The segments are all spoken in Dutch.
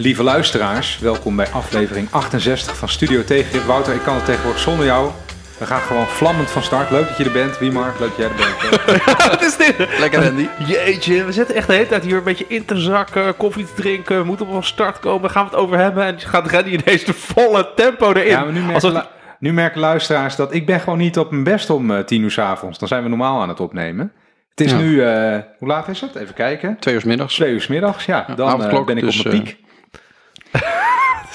Lieve luisteraars, welkom bij aflevering 68 van Studio Tegengif. Wouter, ik kan het tegenwoordig zonder jou. We gaan gewoon vlammend van start. Leuk dat je er bent. Wiemar, leuk dat jij er bent. Wat is dit? Lekker Andy. Jeetje, we zitten echt de hele tijd hier een beetje in te zakken, koffie te drinken, we moeten op een start komen, daar gaan we het over hebben. En gaat Randy ineens de volle tempo erin. Ja, maar nu merken, Alsof- lu- nu merken luisteraars dat ik ben gewoon niet op mijn best om eh, tien uur 's avonds. Dan zijn we normaal aan het opnemen. Het is Ja. nu, eh, hoe laat is het? Even kijken. Twee uur 's middags. Twee uur 's middags, ja. Dan eh, ben ik dus, op mijn eh,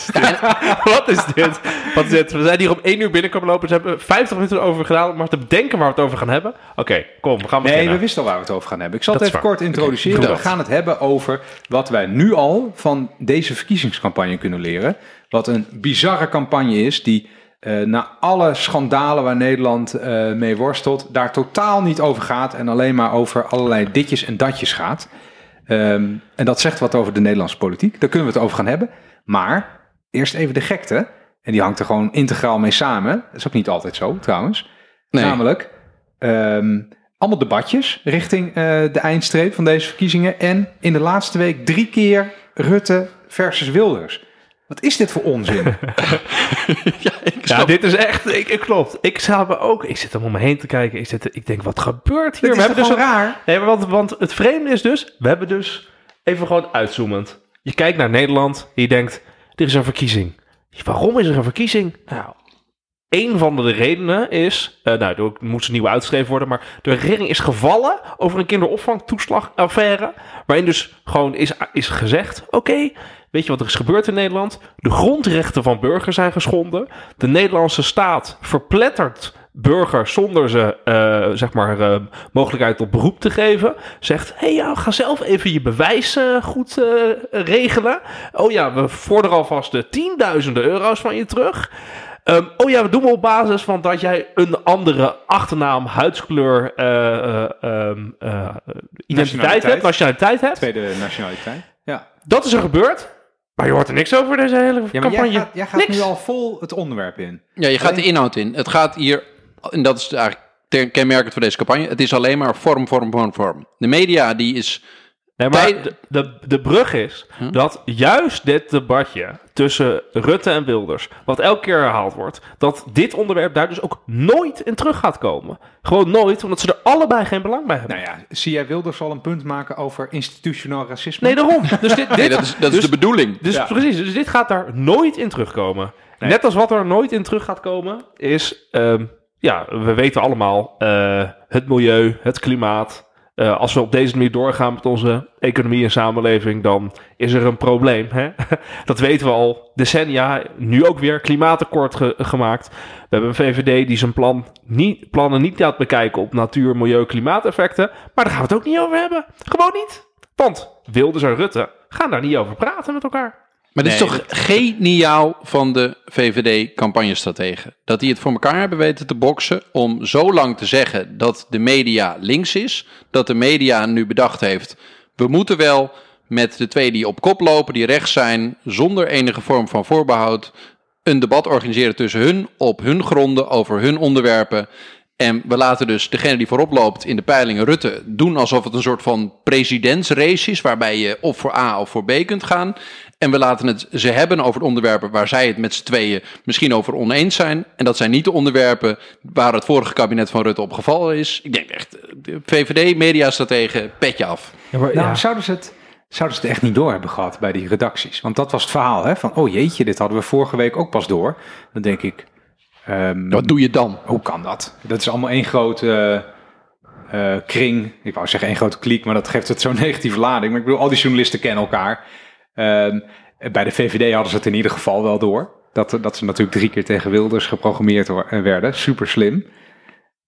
Wat is dit? Wat is dit? We zijn hier om één uur binnenkomen lopen, ze hebben 50 minuten erover gedaan om maar te bedenken waar we het over gaan hebben. Oké, kom, we gaan Nee, beginnen. we wisten al waar we het over gaan hebben. Ik zal Dat het even kort introduceren. We gaan het hebben over wat wij nu al van deze verkiezingscampagne kunnen leren. Wat een bizarre campagne is die eh, na alle schandalen waar Nederland eh, mee worstelt, daar totaal niet over gaat en alleen maar over allerlei ditjes en datjes gaat. Ehm, en dat zegt wat over de Nederlandse politiek. Daar kunnen we het over gaan hebben. Maar eerst even de gekte. En die hangt er gewoon integraal mee samen. Dat is ook niet altijd zo, trouwens. Nee. Namelijk, ehm, allemaal debatjes richting eh, de eindstreep van deze verkiezingen. En in de laatste week drie keer Rutte versus Wilders. Wat is dit voor onzin? ja, ik Ja, snap. dit is echt, ik, ik klopt. Ik zou me ook, ik zit er om me heen te kijken, ik, zit, ik denk, wat gebeurt hier? Dit is toch dus een- raar? Nee, maar want, want het vreemde is dus, we hebben dus, even gewoon uitzoomend. Je kijkt naar Nederland en je denkt, er is een verkiezing. Waarom is er een verkiezing? Nou, een van de redenen is, eh, nou, er moet een nieuwe uitgeschreven worden, maar de regering is gevallen over een kinderopvangtoeslagaffaire, waarin dus gewoon is, is gezegd, oké, weet je wat er is gebeurd in Nederland? De grondrechten van burgers zijn geschonden. De Nederlandse staat verplettert burgers zonder ze, eh, zeg maar, eh, mogelijkheid tot beroep te geven. Zegt, hé hey, ja, ga zelf even je bewijs eh, goed eh, regelen. Oh ja, we vorderen alvast de tienduizenden euro's van je terug. Ehm, oh ja, we doen het op basis van dat jij een andere achternaam, huidskleur, eh, eh, ehm, eh, identiteit Nationaliteit. hebt, nationaliteit hebt. Tweede nationaliteit. Ja, Dat is er gebeurd. Maar je hoort er niks over deze hele ja maar campagne. jij gaat, jij gaat nu al vol het onderwerp in. Ja, je gaat de inhoud in. Het gaat hier, en dat is eigenlijk kenmerkend voor deze campagne, het is alleen maar vorm, vorm, vorm, vorm. De media die is... Nee, maar de, de, de brug is Huh? dat juist dit debatje tussen Rutte en Wilders, wat elke keer herhaald wordt, dat dit onderwerp daar dus ook nooit in terug gaat komen. Gewoon nooit, omdat ze er allebei geen belang bij hebben. Nou ja, zie jij Wilders al een punt maken over institutioneel racisme? Nee, daarom. Dus dit, dit, Nee, dat is, dat is dus- de bedoeling. Dus Ja. precies, dus dit gaat daar nooit in terugkomen. Nee. Net als wat er nooit in terug gaat komen, is, ehm, ja, we weten allemaal, eh, het milieu, het klimaat. Eh, als we op deze manier doorgaan met onze economie en samenleving, dan is er een probleem. Hè? Dat weten we al decennia, nu ook weer klimaatakkoord ge- gemaakt. We hebben een VVD die zijn plan niet, plannen niet laat bekijken op natuur, milieu, klimaateffecten. Maar daar gaan we het ook niet over hebben. Gewoon niet. Want Wilders en Rutte gaan daar niet over praten met elkaar. Maar dit is toch geniaal van de VVD-campagnestrategen. Dat die het voor elkaar hebben weten te boksen om zo lang te zeggen dat de media links is. Dat de media nu bedacht heeft, we moeten wel met de twee die op kop lopen, die rechts zijn, zonder enige vorm van voorbehoud, een debat organiseren tussen hun op hun gronden over hun onderwerpen. En we laten dus degene die voorop loopt in de peilingen, Rutte, doen alsof het een soort van presidentsrace is, waarbij je of voor A of voor B kunt gaan. En we laten het ze hebben over de onderwerpen waar zij het met z'n tweeën misschien over oneens zijn. En dat zijn niet de onderwerpen waar het vorige kabinet van Rutte op gevallen is. Ik denk echt, de VVD-mediastrategen, petje af. Nou, zouden, ze het, zouden ze het echt niet door hebben gehad bij die redacties? Want dat was het verhaal, hè? Van, oh jeetje, dit hadden we vorige week ook pas door. Dan denk ik, ehm, Wat doe je dan? hoe kan dat? Dat is allemaal één grote eh, kring. Ik wou zeggen één grote kliek, maar dat geeft het zo'n negatieve lading. Maar ik bedoel, al die journalisten kennen elkaar. Ehm, bij de VVD hadden ze het in ieder geval wel door. Dat, dat ze natuurlijk drie keer tegen Wilders geprogrammeerd wa- werden. Super slim.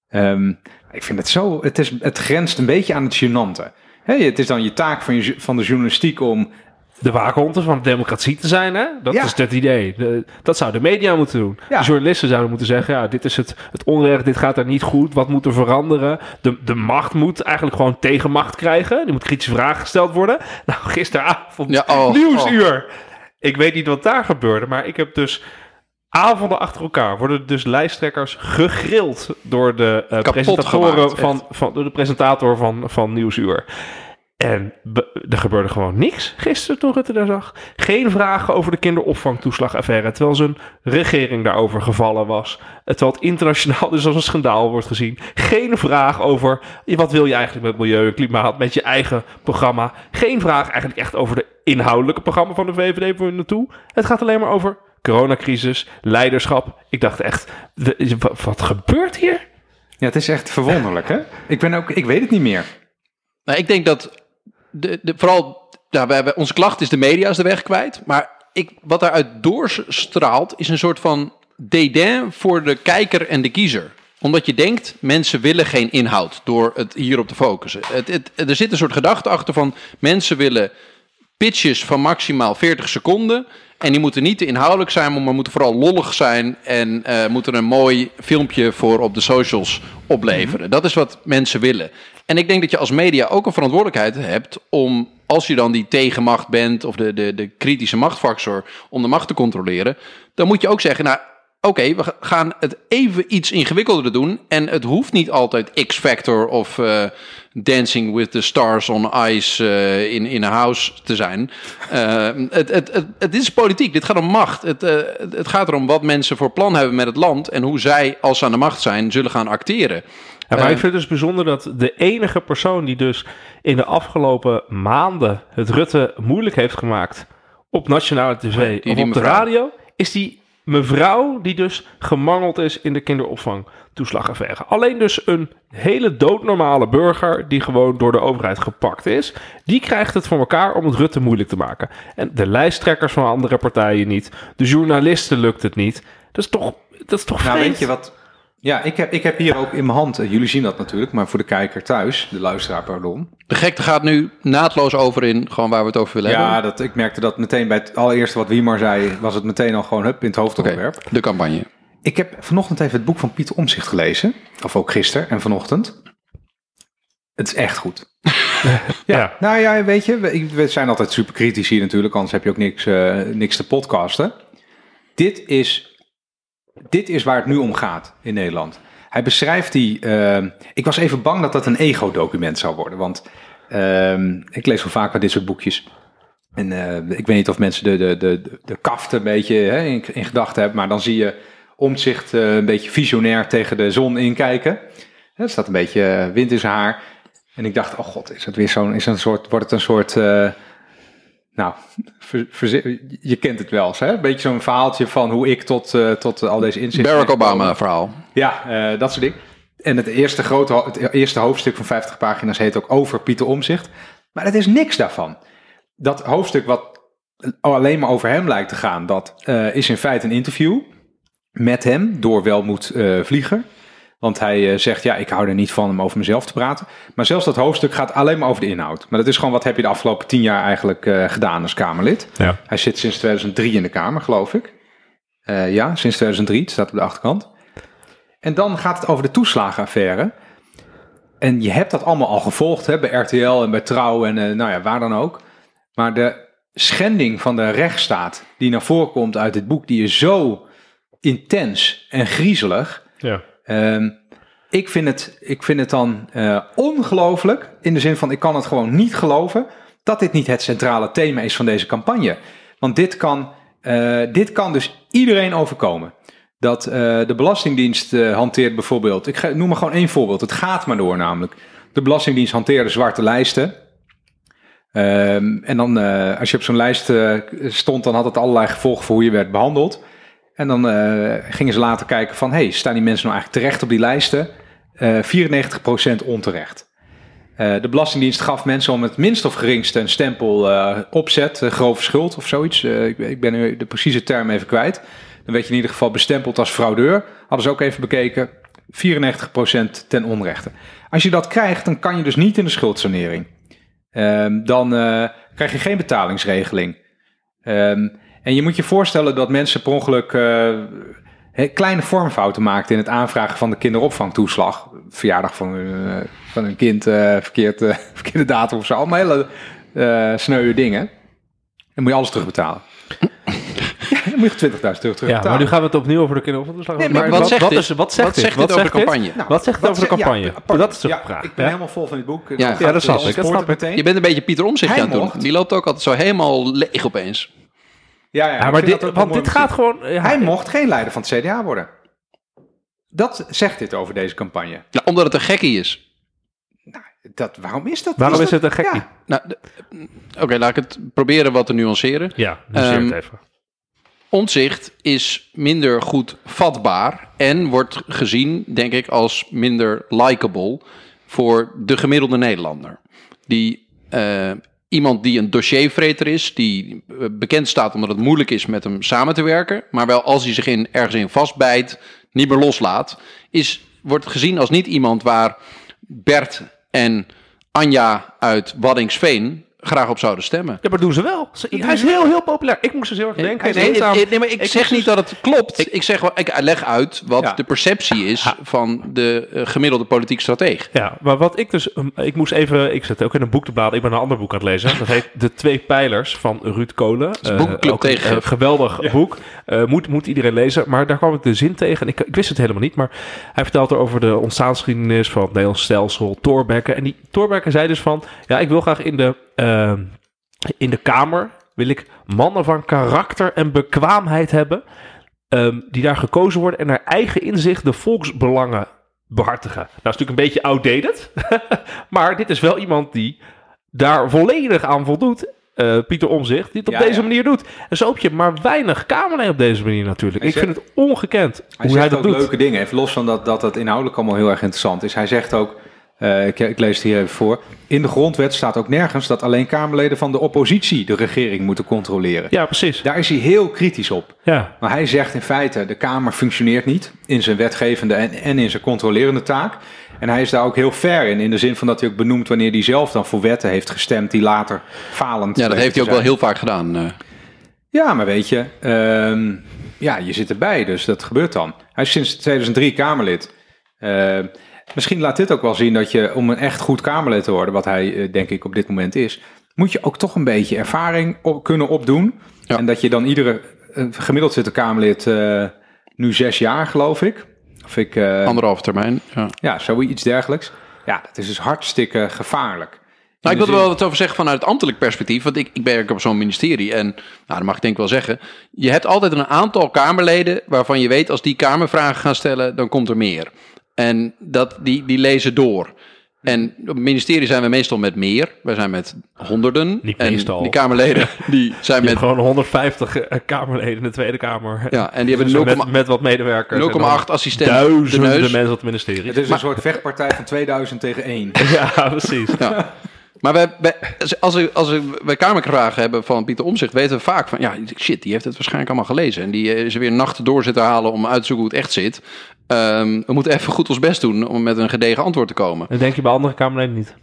Ehm, ik vind het zo, het, is, het grenst een beetje aan het gênante. Het is dan je taak van, je, van de journalistiek om de waakhond van de democratie te zijn. Hè? Dat Ja. is het idee. De- dat zou de media moeten doen. Ja. De journalisten zouden moeten zeggen: ja, dit is het, het onrecht, dit gaat er niet goed. Wat moet er veranderen? De, de macht moet eigenlijk gewoon tegenmacht krijgen. Die moet kritische vragen gesteld worden. Nou, gisteravond, Ja, oh, nieuwsuur. Ik weet niet wat daar gebeurde, maar ik heb dus. Avonden achter elkaar worden dus lijsttrekkers gegrild door de eh, presentatoren gemaakt, van, van door de presentator van, van Nieuwsuur. En er gebeurde gewoon niks gisteren toen Rutte daar zag. Geen vragen over de kinderopvangtoeslagaffaire. Terwijl zijn regering daarover gevallen was. Terwijl het internationaal dus als een schandaal wordt gezien. Geen vraag over wat wil je eigenlijk met milieu en klimaat. Met je eigen programma. Geen vraag eigenlijk echt over de inhoudelijke programma van de VVD voor naartoe. Het gaat alleen maar over coronacrisis, leiderschap. Ik dacht echt, wat gebeurt hier? Ja, het is echt verwonderlijk, hè? Ik ben ook, ik weet het niet meer. Nou, ik denk dat de, de, vooral wij- onze klacht is de media is de weg kwijt. Maar ik, wat daaruit doorstraalt is een soort van dédain voor de kijker en de kiezer. Omdat je denkt, mensen willen geen inhoud door het hierop te focussen. Het, het, er zit een soort gedachte achter van mensen willen pitches van maximaal 40 seconden. En die moeten niet te inhoudelijk zijn, maar moeten vooral lollig zijn. En eh, moeten een mooi filmpje voor op de socials opleveren. Dat is wat mensen willen. En ik denk dat je als media ook een verantwoordelijkheid hebt om, als je dan die tegenmacht bent of de, de, de kritische machtfactor, om de macht te controleren. Dan moet je ook zeggen, nou oké, we gaan het even iets ingewikkelder doen. En het hoeft niet altijd X-Factor of eh, Dancing with the Stars on Ice eh, in, in a house te zijn. Eh, het, het, het, het is politiek, dit gaat om macht. Het, eh, het- gaat erom wat mensen voor plan hebben met het land... en hoe zij, als ze aan de macht zijn, zullen gaan acteren. Ja, maar ik vind het dus bijzonder dat de enige persoon die dus in de afgelopen maanden het Rutte moeilijk heeft gemaakt op nationale tv die- of op de radio, is die mevrouw die dus gemangeld is in de kinderopvangtoeslagaffaire. Alleen dus een hele doodnormale burger die gewoon door de overheid gepakt is, die krijgt het voor elkaar om het Rutte moeilijk te maken. En de lijsttrekkers van andere partijen niet, de journalisten lukt het niet. Dat is toch, dat is toch Nou, vreemd? weet je wat? Ja, ik heb, ik heb hier ook in mijn hand, eh, jullie zien dat natuurlijk, maar voor de kijker thuis, de luisteraar, pardon. De gekte gaat nu naadloos over in gewoon waar we het over willen Ja, hebben. dat, ik merkte dat meteen bij het allereerste wat Wiemar zei, was het meteen al gewoon hup in het hoofdonderwerp. de campagne. Ik heb vanochtend even het boek van Pieter Omzicht gelezen, of ook gisteren en vanochtend. Het is echt goed. ja. Nou ja, weet je, we, we zijn altijd super kritisch hier natuurlijk, anders heb je ook niks, eh, niks te podcasten. Dit is, dit is waar het nu om gaat in Nederland. Hij beschrijft die. eh, ik was even bang dat dat een ego-document zou worden, want ehm, ik lees wel vaker dit soort boekjes. En eh, ik weet niet of mensen de, de, de, de kaft een beetje hè, in, gedachten hebben, maar dan zie je omzicht eh, een beetje visionair tegen de zon inkijken. Er staat een beetje wind in zijn haar. En ik dacht, oh god, is het weer zo'n, is een soort, wordt het een soort, nou, ver- je kent het wel eens, hè? Een beetje zo'n verhaaltje van hoe ik tot, eh, tot al deze inzichten... Barack. Obama verhaal. Ja, eh, dat soort dingen. En het eerste, grote, het eerste hoofdstuk van 50 pagina's heet ook over Pieter Omzicht. Maar het is niks daarvan. Dat hoofdstuk wat alleen maar over hem lijkt te gaan, dat eh, is in feite een interview met hem door Welmoed eh Vlieger. Want hij eh, zegt, ja, ik hou er niet van om over mezelf te praten. Maar zelfs dat hoofdstuk gaat alleen maar over de inhoud. Maar dat is gewoon, wat heb je de afgelopen tien jaar eigenlijk eh, gedaan als Kamerlid? Ja. Hij zit sinds 2003 in de Kamer, geloof ik. Eh, ja, sinds 2003, het staat op de achterkant. En dan gaat het over de toeslagenaffaire. En je hebt dat allemaal al gevolgd hè, bij RTL en bij Trouw en nou ja, waar dan ook. Maar de schending van de rechtsstaat die naar voren komt uit dit boek, die is zo intens en griezelig. Ja. Ehm, ik, vind het, ik vind het dan eh, ongelooflijk, in de zin van ik kan het gewoon niet geloven, dat dit niet het centrale thema is van deze campagne. Want dit kan, eh, dit kan dus iedereen overkomen. Dat eh, de Belastingdienst hanteert bijvoorbeeld, ik noem maar gewoon één voorbeeld, het gaat maar door namelijk. De Belastingdienst hanteerde zwarte lijsten. Ehm, en dan, als je op zo'n lijst stond, dan had het allerlei gevolgen voor hoe je werd behandeld. En dan eh, gingen ze later kijken van, hey, staan die mensen nou eigenlijk terecht op die lijsten? Eh 94% onterecht. Eh, de Belastingdienst gaf mensen om het minst of geringste een stempel eh, opzet, eh, grove schuld of zoiets. Eh, ik, ik ben nu de precieze term even kwijt. Dan werd je in ieder geval bestempeld als fraudeur. Hadden ze ook even bekeken. 94% ten onrechte. Als je dat krijgt, dan kan je dus niet in de schuldsanering. Ehm, dan eh, krijg je geen betalingsregeling. En je moet je voorstellen dat mensen per ongeluk eh, kleine vormfouten maakten in het aanvragen van de kinderopvangtoeslag. Verjaardag van, hun, eh, van hun kind, eh, verkeerd, verkeerde datum of zo. Allemaal hele eh sneuwe dingen. Dan moet je alles terugbetalen. ja, Dan moet je 20.000 euro terug Ja, maar nu gaan we het opnieuw over de kinderopvang. Nee, maar wat zegt wat, is, wat zegt Wat dit? zegt dit over de campagne? Nou, wat zegt het over de ja, campagne? Dat is de Ja, vraag. Ik ben Ja. helemaal vol van dit boek. Ja, ja, dat snap de ik, dat sport snap ik. meteen. Je bent een beetje Pieter Omzicht aan het doen. Die loopt ook altijd zo helemaal leeg opeens. Ja, ja, maar dit, want dit gaat gewoon... ja, Hij mocht geen leider van het CDA worden. Dat zegt dit over deze campagne. Ja, omdat het een gekkie is. Dat, waarom is dat? Waarom is dat- het een gekkie? Ja, Nou, de- Oké, laat ik het proberen wat te nuanceren. Ja, nuanceer het Ehm, even. Omzicht is minder goed vatbaar en wordt gezien, denk ik, als minder likable voor de gemiddelde Nederlander. Die, eh, iemand die een dossiervreter is, die eh, bekend staat omdat het moeilijk is met hem samen te werken, maar wel als hij zich in, ergens in vastbijt, niet meer loslaat, is, wordt gezien als niet iemand waar Bert en Anja uit Waddingsveen graag op zouden stemmen. Ja, maar doen ze wel. Ze- hij is heel, heel populair. Ik moest dus heel erg denken. Nee, nee, aan- nee, nee, maar ik, ik zeg niet dus- dat het klopt. Ik, zeg wel, ik leg uit wat Ja. de perceptie is van de eh, gemiddelde politiek strateeg. Ja, maar wat ik dus... um, Ik moest even... Ik zit ook in een boek te bladeren. Ik ben een ander boek aan het lezen. Dat heet De Twee Pijlers van Ruud Kolen. is een boekenclub ook een, tegen- eh, geweldig boek. Eh, moet, moet iedereen lezen. Maar daar kwam ik de zin tegen. En ik, ik wist het helemaal niet. Maar hij vertelt er over de ontstaansgeschiedenis van het Nederlands stelsel. Thorbecke. En die Thorbecke zei dus van... Ja, ik wil graag in de... ehm, in de Kamer wil ik mannen van karakter en bekwaamheid hebben. ehm, die daar gekozen worden en naar eigen inzicht de volksbelangen behartigen. Nou, is natuurlijk een beetje outdated. maar dit is wel iemand die daar volledig aan voldoet. eh, Pieter Omzicht, die het op deze ja. manier doet. En zo heb je maar weinig Kamerleden op deze manier natuurlijk. Hij ik zegt- vind het ongekend Hij hoe hij dat ook doet. leuke dingen. Even los van dat, dat het inhoudelijk allemaal heel erg interessant is. Hij zegt ook, eh, ik, ik lees het hier even voor. In de grondwet staat ook nergens dat alleen Kamerleden van de oppositie de regering moeten controleren. Ja, precies. Daar is hij heel kritisch op. Ja. Maar hij zegt in feite, de Kamer functioneert niet in zijn wetgevende en, en in zijn controlerende taak. En hij is daar ook heel fair in, in de zin van dat hij ook benoemt wanneer hij zelf dan voor wetten heeft gestemd die later falend Ja, dat heeft hij ook wel heel vaak gedaan. eh. Ja, maar weet je, ehm, ja, je zit erbij, dus dat gebeurt dan. Hij is sinds 2003 Kamerlid. Eh, misschien laat dit ook wel zien dat je, om een echt goed Kamerlid te worden, wat hij eh, denk ik op dit moment is, moet je ook toch een beetje ervaring op, kunnen opdoen. Ja. En dat je dan iedere, eh, gemiddeld zit een Kamerlid eh, nu zes jaar, geloof ik. Of ik, eh, Anderhalf termijn. Ja. ja, zoiets dergelijks. Ja, dat is dus hartstikke gevaarlijk. Nou, ik wil er wel wat over zeggen vanuit het ambtelijk perspectief. Want ik, ik werk op zo'n ministerie. En nou, dat mag ik denk ik wel zeggen. Je hebt altijd een aantal Kamerleden waarvan je weet... als die Kamervragen gaan stellen, dan komt er meer. En dat, die, die lezen door. En op het ministerie zijn we meestal met meer. Wij zijn met honderden. Niet en meestal. die Kamerleden die zijn Je met... gewoon 150 eh, Kamerleden in de Tweede Kamer. Ja, en die Dus hebben 0,8 met, met wat medewerkers. en dan 0,8 assistenten. Duizenden de neus. mensen op het ministerie. Het is een soort vechtpartij van 2000 tegen 1. Ja, precies. Ja. Maar wij, wij- als, we, als we bij Kamervragen hebben van Pieter Omzicht, weten we vaak van, ja, shit, die heeft het waarschijnlijk allemaal gelezen. En die eh, is er weer nachten door zitten halen om uit te zoeken hoe het echt zit. Ehm, we moeten even goed ons best doen om met een gedegen antwoord te komen. Dat denk je bij andere Kamerleden niet.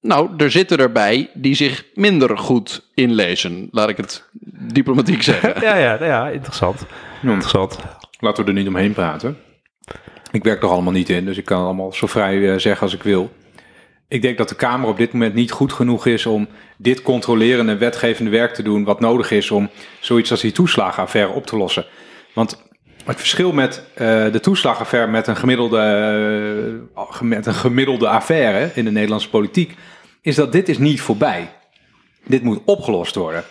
Nou, Nou, er zitten erbij die zich minder goed inlezen, laat ik het diplomatiek zeggen. Ja, ja, ja interessant. Interessant. Laten we er niet omheen praten. Ik werk er allemaal niet in, dus ik kan allemaal zo vrij eh, zeggen als ik wil. Ik denk dat de Kamer op dit moment niet goed genoeg is om dit controlerende en wetgevende werk te doen wat nodig is om zoiets als die toeslagenaffaire op te lossen. Want het verschil met eh, de toeslagenaffaire met een, gemiddelde, eh, met een gemiddelde affaire in de Nederlandse politiek, is dat dit is niet voorbij. Dit moet opgelost worden.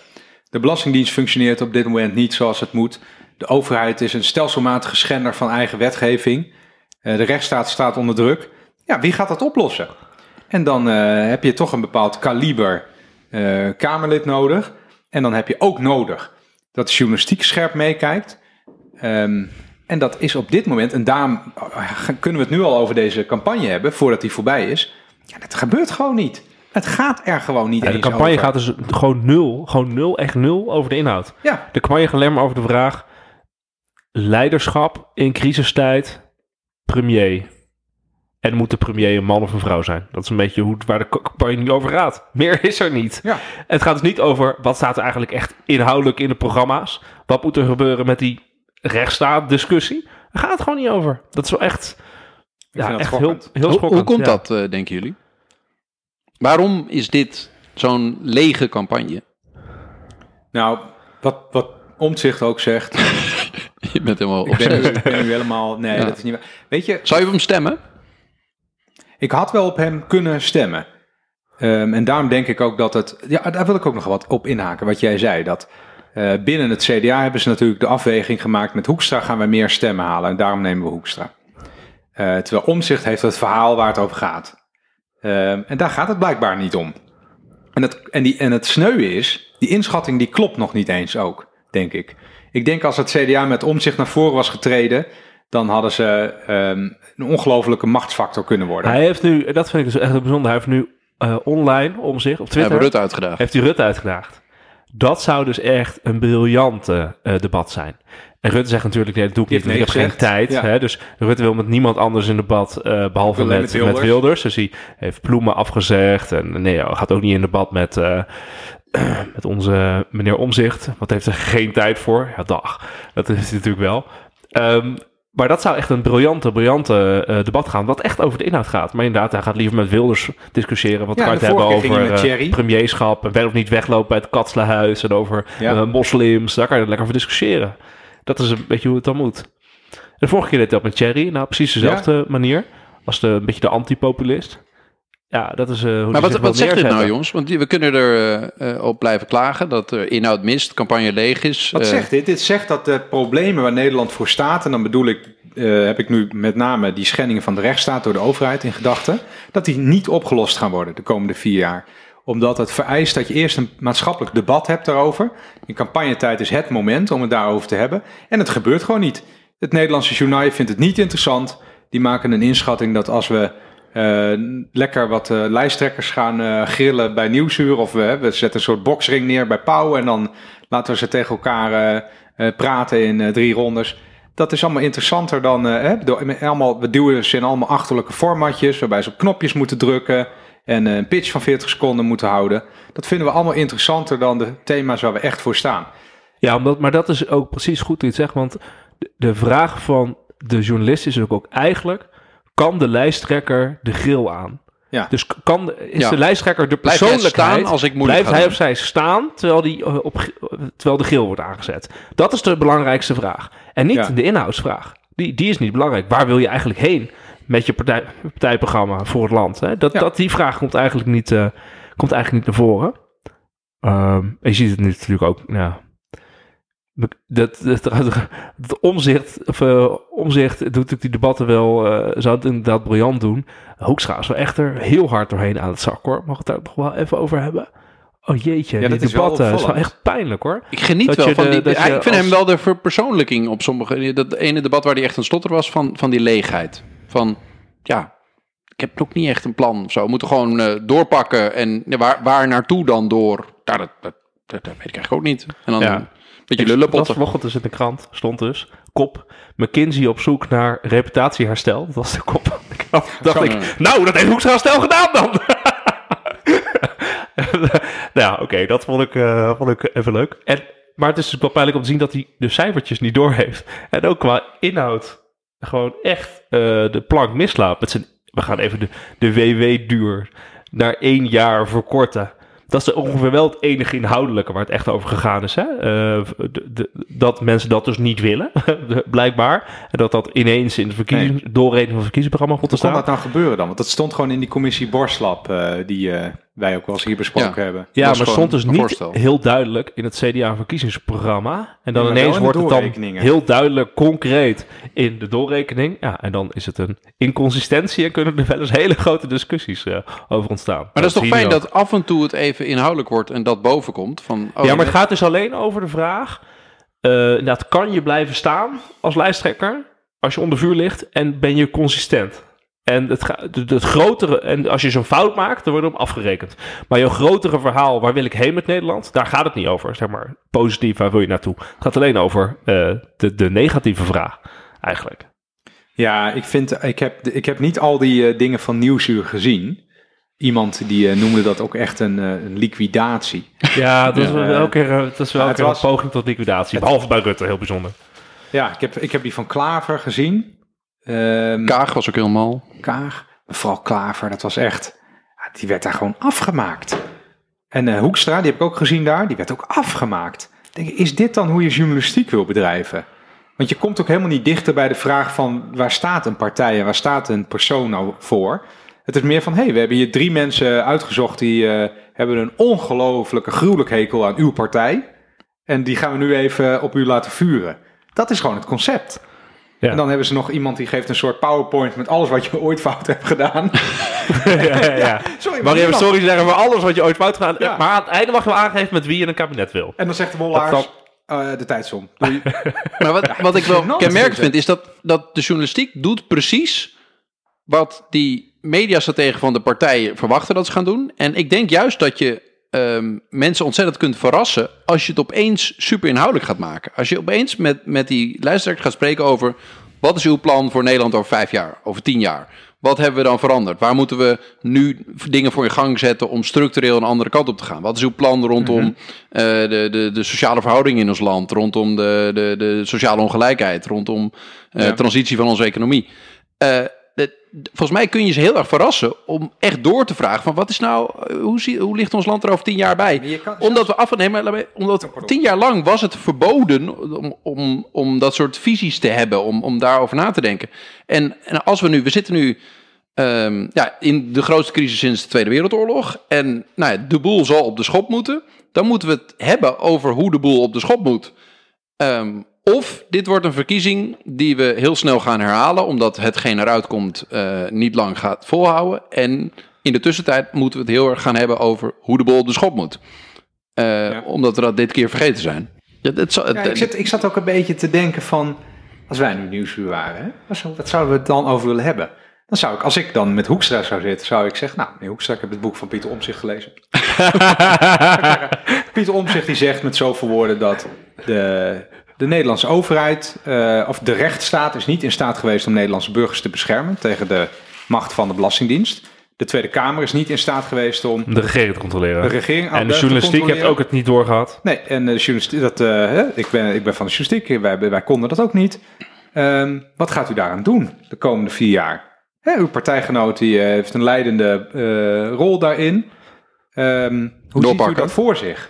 De Belastingdienst functioneert op dit moment niet zoals het moet. De overheid is een stelselmatige schender van eigen wetgeving. Eh, de rechtsstaat staat onder druk. Ja, wie gaat dat oplossen? En dan eh, heb je toch een bepaald kaliber eh, Kamerlid nodig. En dan heb je ook nodig dat de journalistiek scherp meekijkt. Ehm, en dat is op dit moment, en daarom eh, kunnen we het nu al over deze campagne hebben, voordat die voorbij is. Ja, dat gebeurt gewoon niet. Het gaat er gewoon niet Ja, de campagne over. gaat dus gewoon nul, gewoon nul, echt nul over de inhoud. Ja, De campagne gaat alleen maar over de vraag: leiderschap in crisistijd, premier. En moet de premier een man of een vrouw zijn? Dat is een beetje hoe, waar de campagne nu over gaat. Meer is er niet. ja. Het gaat dus niet over wat staat er eigenlijk echt inhoudelijk in de programma's. Wat moet er gebeuren met die rechtsstaat-discussie? Daar gaat het gewoon niet over. Dat is wel echt, ja, echt heel, schokkend. heel Hoe, schokkend. hoe komt ja. dat, eh, denken jullie? Waarom is dit zo'n lege campagne? Nou, wat, wat Omtzigt ook zegt. Je bent helemaal ik, ben, obsessief. ik ben nu helemaal. Nee, Ja. dat is niet waar. Weet je, Zou je op hem stemmen? Ik had wel op hem kunnen stemmen. Ehm, en daarom denk ik ook dat het. Ja, daar wil ik ook nog wat op inhaken. Wat jij zei. Dat eh, binnen het CDA hebben ze natuurlijk de afweging gemaakt. Met Hoekstra gaan we meer stemmen halen. En daarom nemen we Hoekstra. Eh, terwijl Omzicht heeft het verhaal waar het over gaat. Ehm, en daar gaat het blijkbaar niet om. En het, en, die, en het sneu is, die inschatting die klopt nog niet eens ook, denk ik. Ik denk als het CDA met omzicht naar voren was getreden, dan hadden ze ehm, een ongelofelijke machtsfactor kunnen worden. Hij heeft nu, dat vind ik dus echt bijzonder, hij heeft nu eh, online om zich op Twitter, hebben Rutte uitgedaagd. heeft hij Rutte uitgedaagd. Dat zou dus echt een briljante eh, debat zijn. En Rutte zegt natuurlijk, nee, dat doe ik niet, ik heeft heb geen tijd. Hè? Dus Rutte wil met niemand anders in debat, eh, behalve met, met met, Wilders. Dus hij heeft Ploemen afgezegd. En nee, hij gaat ook niet in debat met, eh, met onze meneer Omzicht. Want heeft er geen tijd voor. Ja, dag. Dat is hij natuurlijk wel. Ehm, maar dat zou echt een briljante, briljante eh, debat gaan. Wat echt over de inhoud gaat. Maar inderdaad, hij gaat liever met Wilders discussiëren. Wat Ja, kan het hebben over eh, premierschap. En wel of niet weglopen bij het Katselahuis. En over Ja. eh, moslims. Daar kan je lekker over discussiëren. Dat is een beetje hoe het dan moet. De vorige keer deed hij dat met Thierry. Nou, precies dezelfde manier. Als de, een beetje de antipopulist. Ja, dat is eh, hoe Maar die wat, zich wil wat zegt dit nou, jongens? Want die- we kunnen er eh, eh, op blijven klagen dat er inhoud mist, campagne leeg is. Wat zegt dit? Dit zegt dat de problemen waar Nederland voor staat, en dan bedoel ik, eh, heb ik nu met name die schendingen van de rechtsstaat door de overheid in gedachten, dat die niet opgelost gaan worden de komende vier jaar. Omdat het vereist dat je eerst een maatschappelijk debat hebt daarover. In campagnetijd is het moment om het daarover te hebben. En het gebeurt gewoon niet. Het Nederlandse journaal vindt het niet interessant. Die maken een inschatting dat als we lekker wat eh, lijsttrekkers gaan eh, grillen bij Nieuwsuur. Of we, zetten een soort boksring neer bij Pauw. En dan laten we ze tegen elkaar eh, eh, praten in eh, drie rondes. Dat is allemaal interessanter dan... eh, hè, allemaal, we duwen ze in allemaal achterlijke formatjes... waarbij ze op knopjes moeten drukken... en eh, een pitch van 40 seconden moeten houden. Dat vinden we allemaal interessanter dan de thema's waar we echt voor staan. Ja, omdat, maar dat is ook precies goed hoe je zegt. Want de vraag van de journalist is ook, ook eigenlijk... kan de lijsttrekker de grill aan? Ja. Dus kan, de- is Ja. de lijsttrekker de hij persoonlijkheid... staan als ik Blijft hij doen? of zij staan terwijl, die, eh, op, terwijl de grill wordt aangezet? Dat is de belangrijkste vraag. En niet Ja. de inhoudsvraag. Die, die is niet belangrijk. Waar wil je eigenlijk heen met je partij, partijprogramma voor het land? Hè? Dat, dat, die vraag komt eigenlijk niet, eh, komt eigenlijk niet naar voren. Ehm, je ziet het nu natuurlijk ook... Ja, dat, dat, dat, dat omzicht, of, eh, omzicht doet natuurlijk die debatten wel, eh, zou het inderdaad briljant doen. Hoekstra is wel echt er heel hard doorheen aan het zak hoor. Mag het daar nog wel even over hebben? Oh jeetje, Ja, die dat is wel debatten is wel echt pijnlijk hoor. Ik geniet Dat wel van de- die... dat ik vind als- hem wel de verpersoonlijking op sommige... Dat ene debat waar hij echt een stotter was van, van die leegheid. Van, ja, ik heb nog niet echt een plan of zo. We moeten gewoon eh, doorpakken. En ja, waar, waar naartoe dan door? Ja, dat, dat, dat, dat weet ik eigenlijk ook niet. En dan Ja. Beetje lullenpotten. vanochtend dus in de krant, stond dus, kop, McKinsey op zoek naar reputatieherstel. Dat was de kop van de krant. dacht ik, nou, dat heeft Hoekstra herstel gedaan dan. nou ja, oké, dat vond ik, eh, vond ik even leuk. En, maar het is dus wel pijnlijk om te zien dat hij de cijfertjes niet doorheeft. En ook qua inhoud gewoon echt eh, de plank mislaat. Met zijn, we gaan even de, de WW-duur naar één jaar verkorten. Dat is ongeveer wel het enige inhoudelijke waar het echt over gegaan is. Hè? Eh, de- de- dat mensen dat dus niet willen, blijkbaar. En dat dat ineens in de verkiezing, doorrekening van het verkiezingsprogramma komt te Hoe kon staan. dat nou gebeuren dan? Want dat stond gewoon in die commissie Borslap, eh, die eh, wij ook wel eens hier besproken Ja. hebben. Ja, maar stond dus niet voorstel. heel duidelijk in het CDA-verkiezingsprogramma. En dan Ja, ineens wordt het dan heel duidelijk concreet in de doorrekening. Ja, en dan is het een inconsistentie en kunnen er wel eens hele grote discussies eh, over ontstaan. Maar dat is toch fijn dat af en toe het even inhoudelijk wordt en dat boven komt. Van, oh, ja, maar het gaat dus alleen over de vraag... eh inderdaad, kan je blijven staan als lijsttrekker als je onder vuur ligt en ben je consistent? En het, het, het grotere, en als je zo'n fout maakt, dan wordt op afgerekend. Maar je grotere verhaal, waar wil ik heen met Nederland? Daar gaat het niet over. Zeg maar, positief, waar wil je naartoe? Het gaat alleen over eh, de, de negatieve vraag, eigenlijk. Ja, ik, vind, ik, heb, ik heb niet al die eh, dingen van Nieuwsuur gezien. Iemand die eh, noemde dat ook echt een, een liquidatie. Ja, dat is wel elke keer, dat is wel een poging tot liquidatie. Behalve bij Rutte, heel bijzonder. Ja, ik heb, ik heb die van Klaver gezien. Ehm, Kaag was ook helemaal... Kaag. Vooral Klaver, dat was echt... die werd daar gewoon afgemaakt. En eh, Hoekstra, die heb ik ook gezien daar, die werd ook afgemaakt. denk is dit dan hoe je journalistiek wil bedrijven? Want je komt ook helemaal niet dichter bij de vraag van waar staat een partij en waar staat een persoon nou voor. Het is meer van, hé, hey, we hebben hier drie mensen uitgezocht die uh, hebben een ongelofelijke gruwelijk hekel aan uw partij. En die gaan we nu even op u laten vuren. Dat is gewoon het concept. Ja. En dan hebben ze nog iemand die geeft een soort PowerPoint met alles wat je ooit fout hebt gedaan. ja, ja, ja. Sorry, maar, sorry zeggen voor alles wat je ooit fout gedaan hebt. Maar aan het einde mag je wel aangeven met wie je een kabinet wil. En dan zegt de Wollaars, uh, de tijdsom. maar wat, wat ik wel kenmerkend vind, is dat, dat de journalistiek doet precies wat die mediastrategen van de partijen verwachten dat ze gaan doen. En ik denk juist dat je um, mensen ontzettend kunt verrassen als je het opeens super inhoudelijk gaat maken. Als je opeens met, met die luisteraars gaat spreken over wat is uw plan voor Nederland over vijf jaar, over tien jaar. Wat hebben we dan veranderd? Waar moeten we nu dingen voor in gang zetten om structureel een andere kant op te gaan? Wat is uw plan rondom mm de, de, de sociale verhoudingen in ons land, rondom de, de, de sociale ongelijkheid, rondom uh, ja. transitie van onze economie? Uh, volgens mij kun je ze heel erg verrassen om echt door te vragen van wat is nou, eh, hoe, zie, hoe ligt ons land er over tien jaar bij? omdat we afnemen, omdat tien jaar lang was het verboden om, om, om dat soort visies te hebben, om, om daarover na te denken. En, en als we nu, we zitten nu um, ja, in de grootste crisis sinds de Tweede Wereldoorlog en nou ja, de boel zal op de schop moeten, dan moeten we het hebben over hoe de boel op de schop moet. Um, of dit wordt een verkiezing die we heel snel gaan herhalen, omdat hetgeen eruit komt uh, niet lang gaat volhouden. En in de tussentijd moeten we het heel erg gaan hebben over hoe de bol op de schop moet. Uh, ja. Omdat we dat dit keer vergeten zijn. Ja, ja, ik, zat, ik, zat, ook een beetje te denken van, als wij nu nieuwsuur waren, hè, wat zouden we het dan over willen hebben? Dan zou ik, als ik dan met Hoekstra zou zitten, zou ik zeggen, nou, meneer Hoekstra, ik heb het boek van Pieter Omzicht gelezen. Pieter Omzicht die zegt met zoveel woorden dat de de Nederlandse overheid, uh, of de rechtsstaat, is niet in staat geweest om Nederlandse burgers te beschermen tegen de macht van de Belastingdienst. De Tweede Kamer is niet in staat geweest om de regering te controleren. De regering en de journalistiek heeft ook het niet doorgehad. Nee, en de journalistiek, dat, uh, ik, ben, ik ben van de journalistiek, wij, wij konden dat ook niet. Um, wat gaat u daaraan doen de komende vier jaar? Hè, uw partijgenoot die, uh, heeft een leidende uh, rol daarin. Um, hoe Doorpakken. ziet u dat voor zich?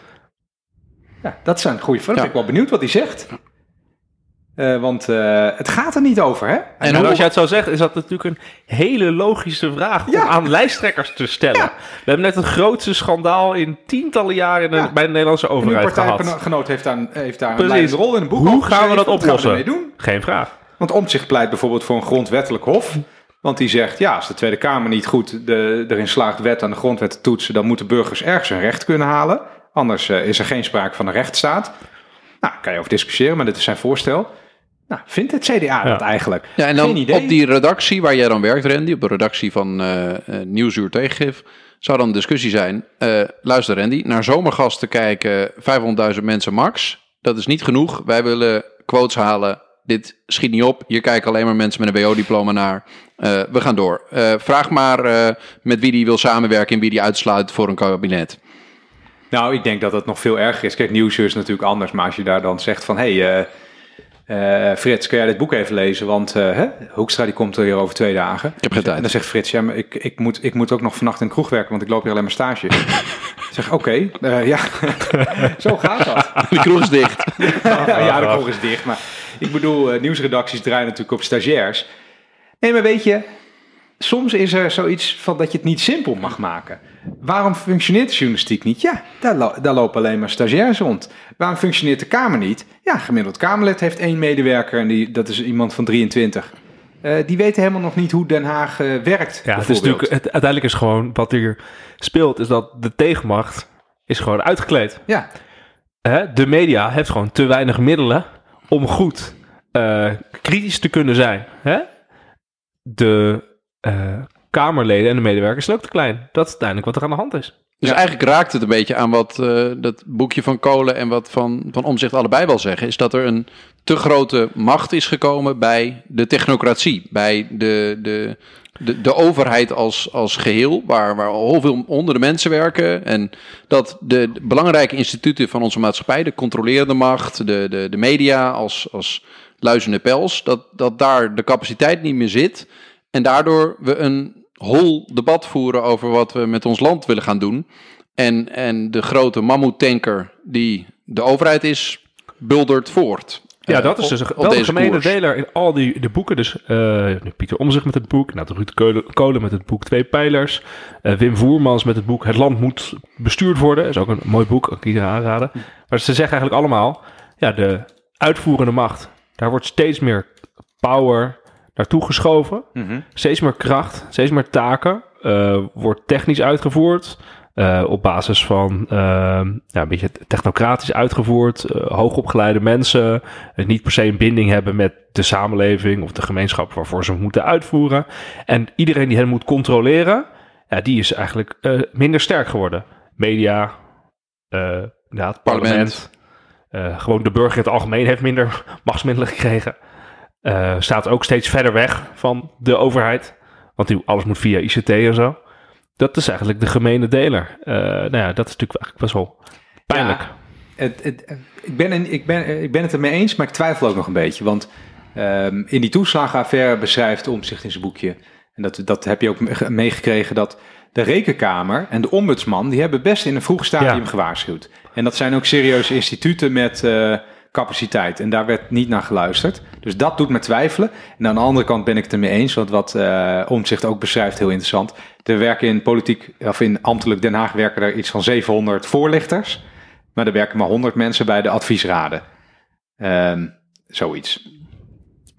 Ja, dat zijn goede vragen. Ja. Ik ben wel benieuwd wat hij zegt. Uh, want uh, het gaat er niet over, hè? En, en als jij het zo zegt, is dat natuurlijk een hele logische vraag ja. om aan lijsttrekkers te stellen. Ja. We hebben net het grootste schandaal in tientallen jaren de, bij de Nederlandse overheid gehad. Uw partijgenoot heeft daar, heeft daar een rol in een boek Hoe gaan we dat oplossen? We doen? Geen vraag. Want Omtzigt pleit bijvoorbeeld voor een grondwettelijk hof. Want die zegt, ja, als de Tweede Kamer niet goed de, erin slaagt wet aan de grondwet te toetsen... dan moeten burgers ergens hun recht kunnen halen. Anders uh, is er geen sprake van een rechtsstaat. Nou, kan je over discussiëren, maar dit is zijn voorstel. Nou, vindt het CDA ja. dat eigenlijk? Ja, en dan Geen idee. op die redactie waar jij dan werkt, Randy, op de redactie van uh, Nieuwsuur Tegengif, zou dan een discussie zijn. Uh, luister Randy, naar zomergasten kijken 500.000 mensen max. Dat is niet genoeg. Wij willen quotes halen. Dit schiet niet op. Hier kijken alleen maar mensen met een WO-diploma naar. we gaan door. vraag maar met wie die wil samenwerken en wie die uitsluit voor een kabinet. Nou, ik denk dat het nog veel erger is. Kijk, Nieuwsuur is natuurlijk anders. Maar als je daar dan zegt van... Hey, uh, Frits, kun jij dit boek even lezen? Want uh, hè, Hoekstra die komt er hier over twee dagen. Ik heb geen tijd. En dan zegt Frits, ja, maar ik, ik, moet, ik moet ook nog vannacht in de kroeg werken, want ik loop hier alleen maar stage. ik zeg, oké, okay, uh, ja, zo gaat dat. De kroeg is dicht. ja, de kroeg is dicht. Maar ik bedoel, nieuwsredacties draaien natuurlijk op stagiairs. Nee, maar weet je, soms is er zoiets van dat je het niet simpel mag maken. Waarom functioneert de journalistiek niet? Ja, daar, lo daar, lopen alleen maar stagiairs rond. Waarom functioneert de Kamer niet? Ja, gemiddeld Kamerlid heeft één medewerker en die, dat is iemand van 23. Uh, eh, die weten helemaal nog niet hoe Den Haag uh, werkt. Ja, het is natuurlijk, het, uiteindelijk is gewoon wat hier speelt, is dat de tegenmacht is gewoon uitgekleed. Ja. De media heeft gewoon te weinig middelen om goed kritisch te kunnen zijn. Hè? De Kamerleden en de medewerkers zijn ook te klein. Dat is uiteindelijk wat er aan de hand is. Dus eigenlijk raakt het een beetje aan wat uh, dat boekje van Kolen en wat van, van Omzicht allebei wel zeggen. Is dat er een te grote macht is gekomen bij de technocratie. Bij de, de, de, de overheid als, als geheel, waar, waar al heel veel honderden mensen werken. En dat de, de belangrijke instituten van onze maatschappij, de controlerende macht, de, de, de media als, als luizende pels, dat, dat daar de capaciteit niet meer zit. En daardoor we een hol debat voeren over wat we met ons land willen gaan doen. En, en de grote mammoetanker die de overheid is buldert voort. Ja, Eh, dat is dus een op wel gemene koers. deler in al die de boeken. Dus eh, Pieter Omzicht met het boek, nou, Ruud Kolen, met het boek Twee Pijlers. eh, Wim Voermans met het boek Het Land Moet Bestuurd Worden. is ook een mooi boek, kan ik iedereen aanraden. Maar ze zeggen eigenlijk allemaal, ja, de uitvoerende macht, daar wordt steeds meer power naartoe geschoven. Mhm. Steeds meer kracht, steeds meer taken. eh, wordt technisch uitgevoerd. eh, op basis van eh, ja, een beetje technocratisch uitgevoerd. eh, hoogopgeleide mensen. niet per se een binding hebben met de samenleving of de gemeenschap waarvoor ze moeten uitvoeren. En iedereen die hen moet controleren, ja, die is eigenlijk minder sterk geworden. Media, ja, het parlement. eh, gewoon de burger in het algemeen heeft minder machtsmiddelen gekregen. Eh, staat ook steeds verder weg van de overheid. Want alles moet via ICT en zo. Dat is eigenlijk de gemene deler. Eh, nou ja, dat is natuurlijk eigenlijk best wel pijnlijk. Ja, het, het, ik, ben, ik, ben, ik ben het ermee eens, maar ik twijfel ook nog een beetje. Want ehm, in die toeslagenaffaire beschrijft Omzicht in zijn boekje... en dat, dat heb je ook me- meegekregen... dat de rekenkamer en de ombudsman... die hebben best in een vroeg stadium Ja. gewaarschuwd. En dat zijn ook serieuze instituten met eh, capaciteit. En daar werd niet naar geluisterd. Dus dat doet me twijfelen. En aan de andere kant ben ik het ermee eens... want wat eh Omzicht ook beschrijft, heel interessant... er werken in politiek, of in ambtelijk Den Haag... werken er iets van 700 voorlichters... Maar er werken maar 100 mensen bij de adviesraden. Ehm, zoiets.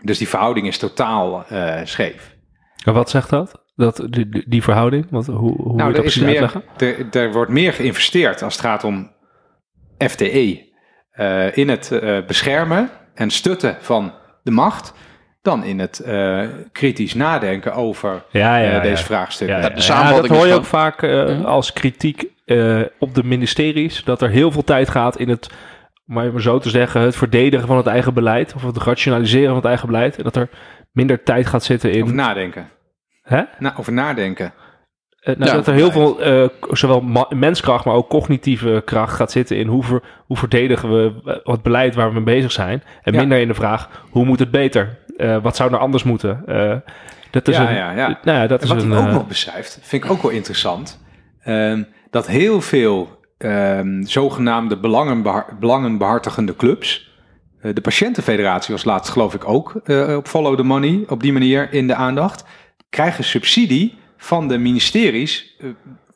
Dus die verhouding is totaal eh, scheef. En wat zegt dat? dat die, die, verhouding? Want hoe, hoe moet je nou, dat is precies meer, er, er wordt meer geïnvesteerd als het gaat om FTE. Eh, in het eh, beschermen en stutten van de macht. dan in het eh, kritisch nadenken over Ja, ja, ja. deze vraagstukken. Ja, de dat hoor je ook vaak eh, als kritiek eh, op de ministeries. Dat er heel veel tijd gaat in het, maar maar zo te zeggen, het verdedigen van het eigen beleid. Of het rationaliseren van het eigen beleid. En dat er minder tijd gaat zitten in... Over nadenken. Hè? Na, over nadenken. Eh, nou, Ja, dat er heel veel, eh, zowel menskracht, maar ook cognitieve kracht gaat zitten in hoe, ver- hoe verdedigen we eh, het beleid waar we mee bezig zijn. En Ja. minder in de vraag, hoe moet het beter? Wat zou er anders moeten? Dat is Ja, een, ja, ja. Nou ja, dat En is wat een, hij ook nog beschrijft, vind ik ook wel interessant. ehm, dat heel veel ehm, zogenaamde belangenbeha- belangenbehartigende clubs. de Patiëntenfederatie was laatst geloof ik ook eh, op Follow the Money op die manier in de aandacht. Krijgen subsidie van de ministeries. eh,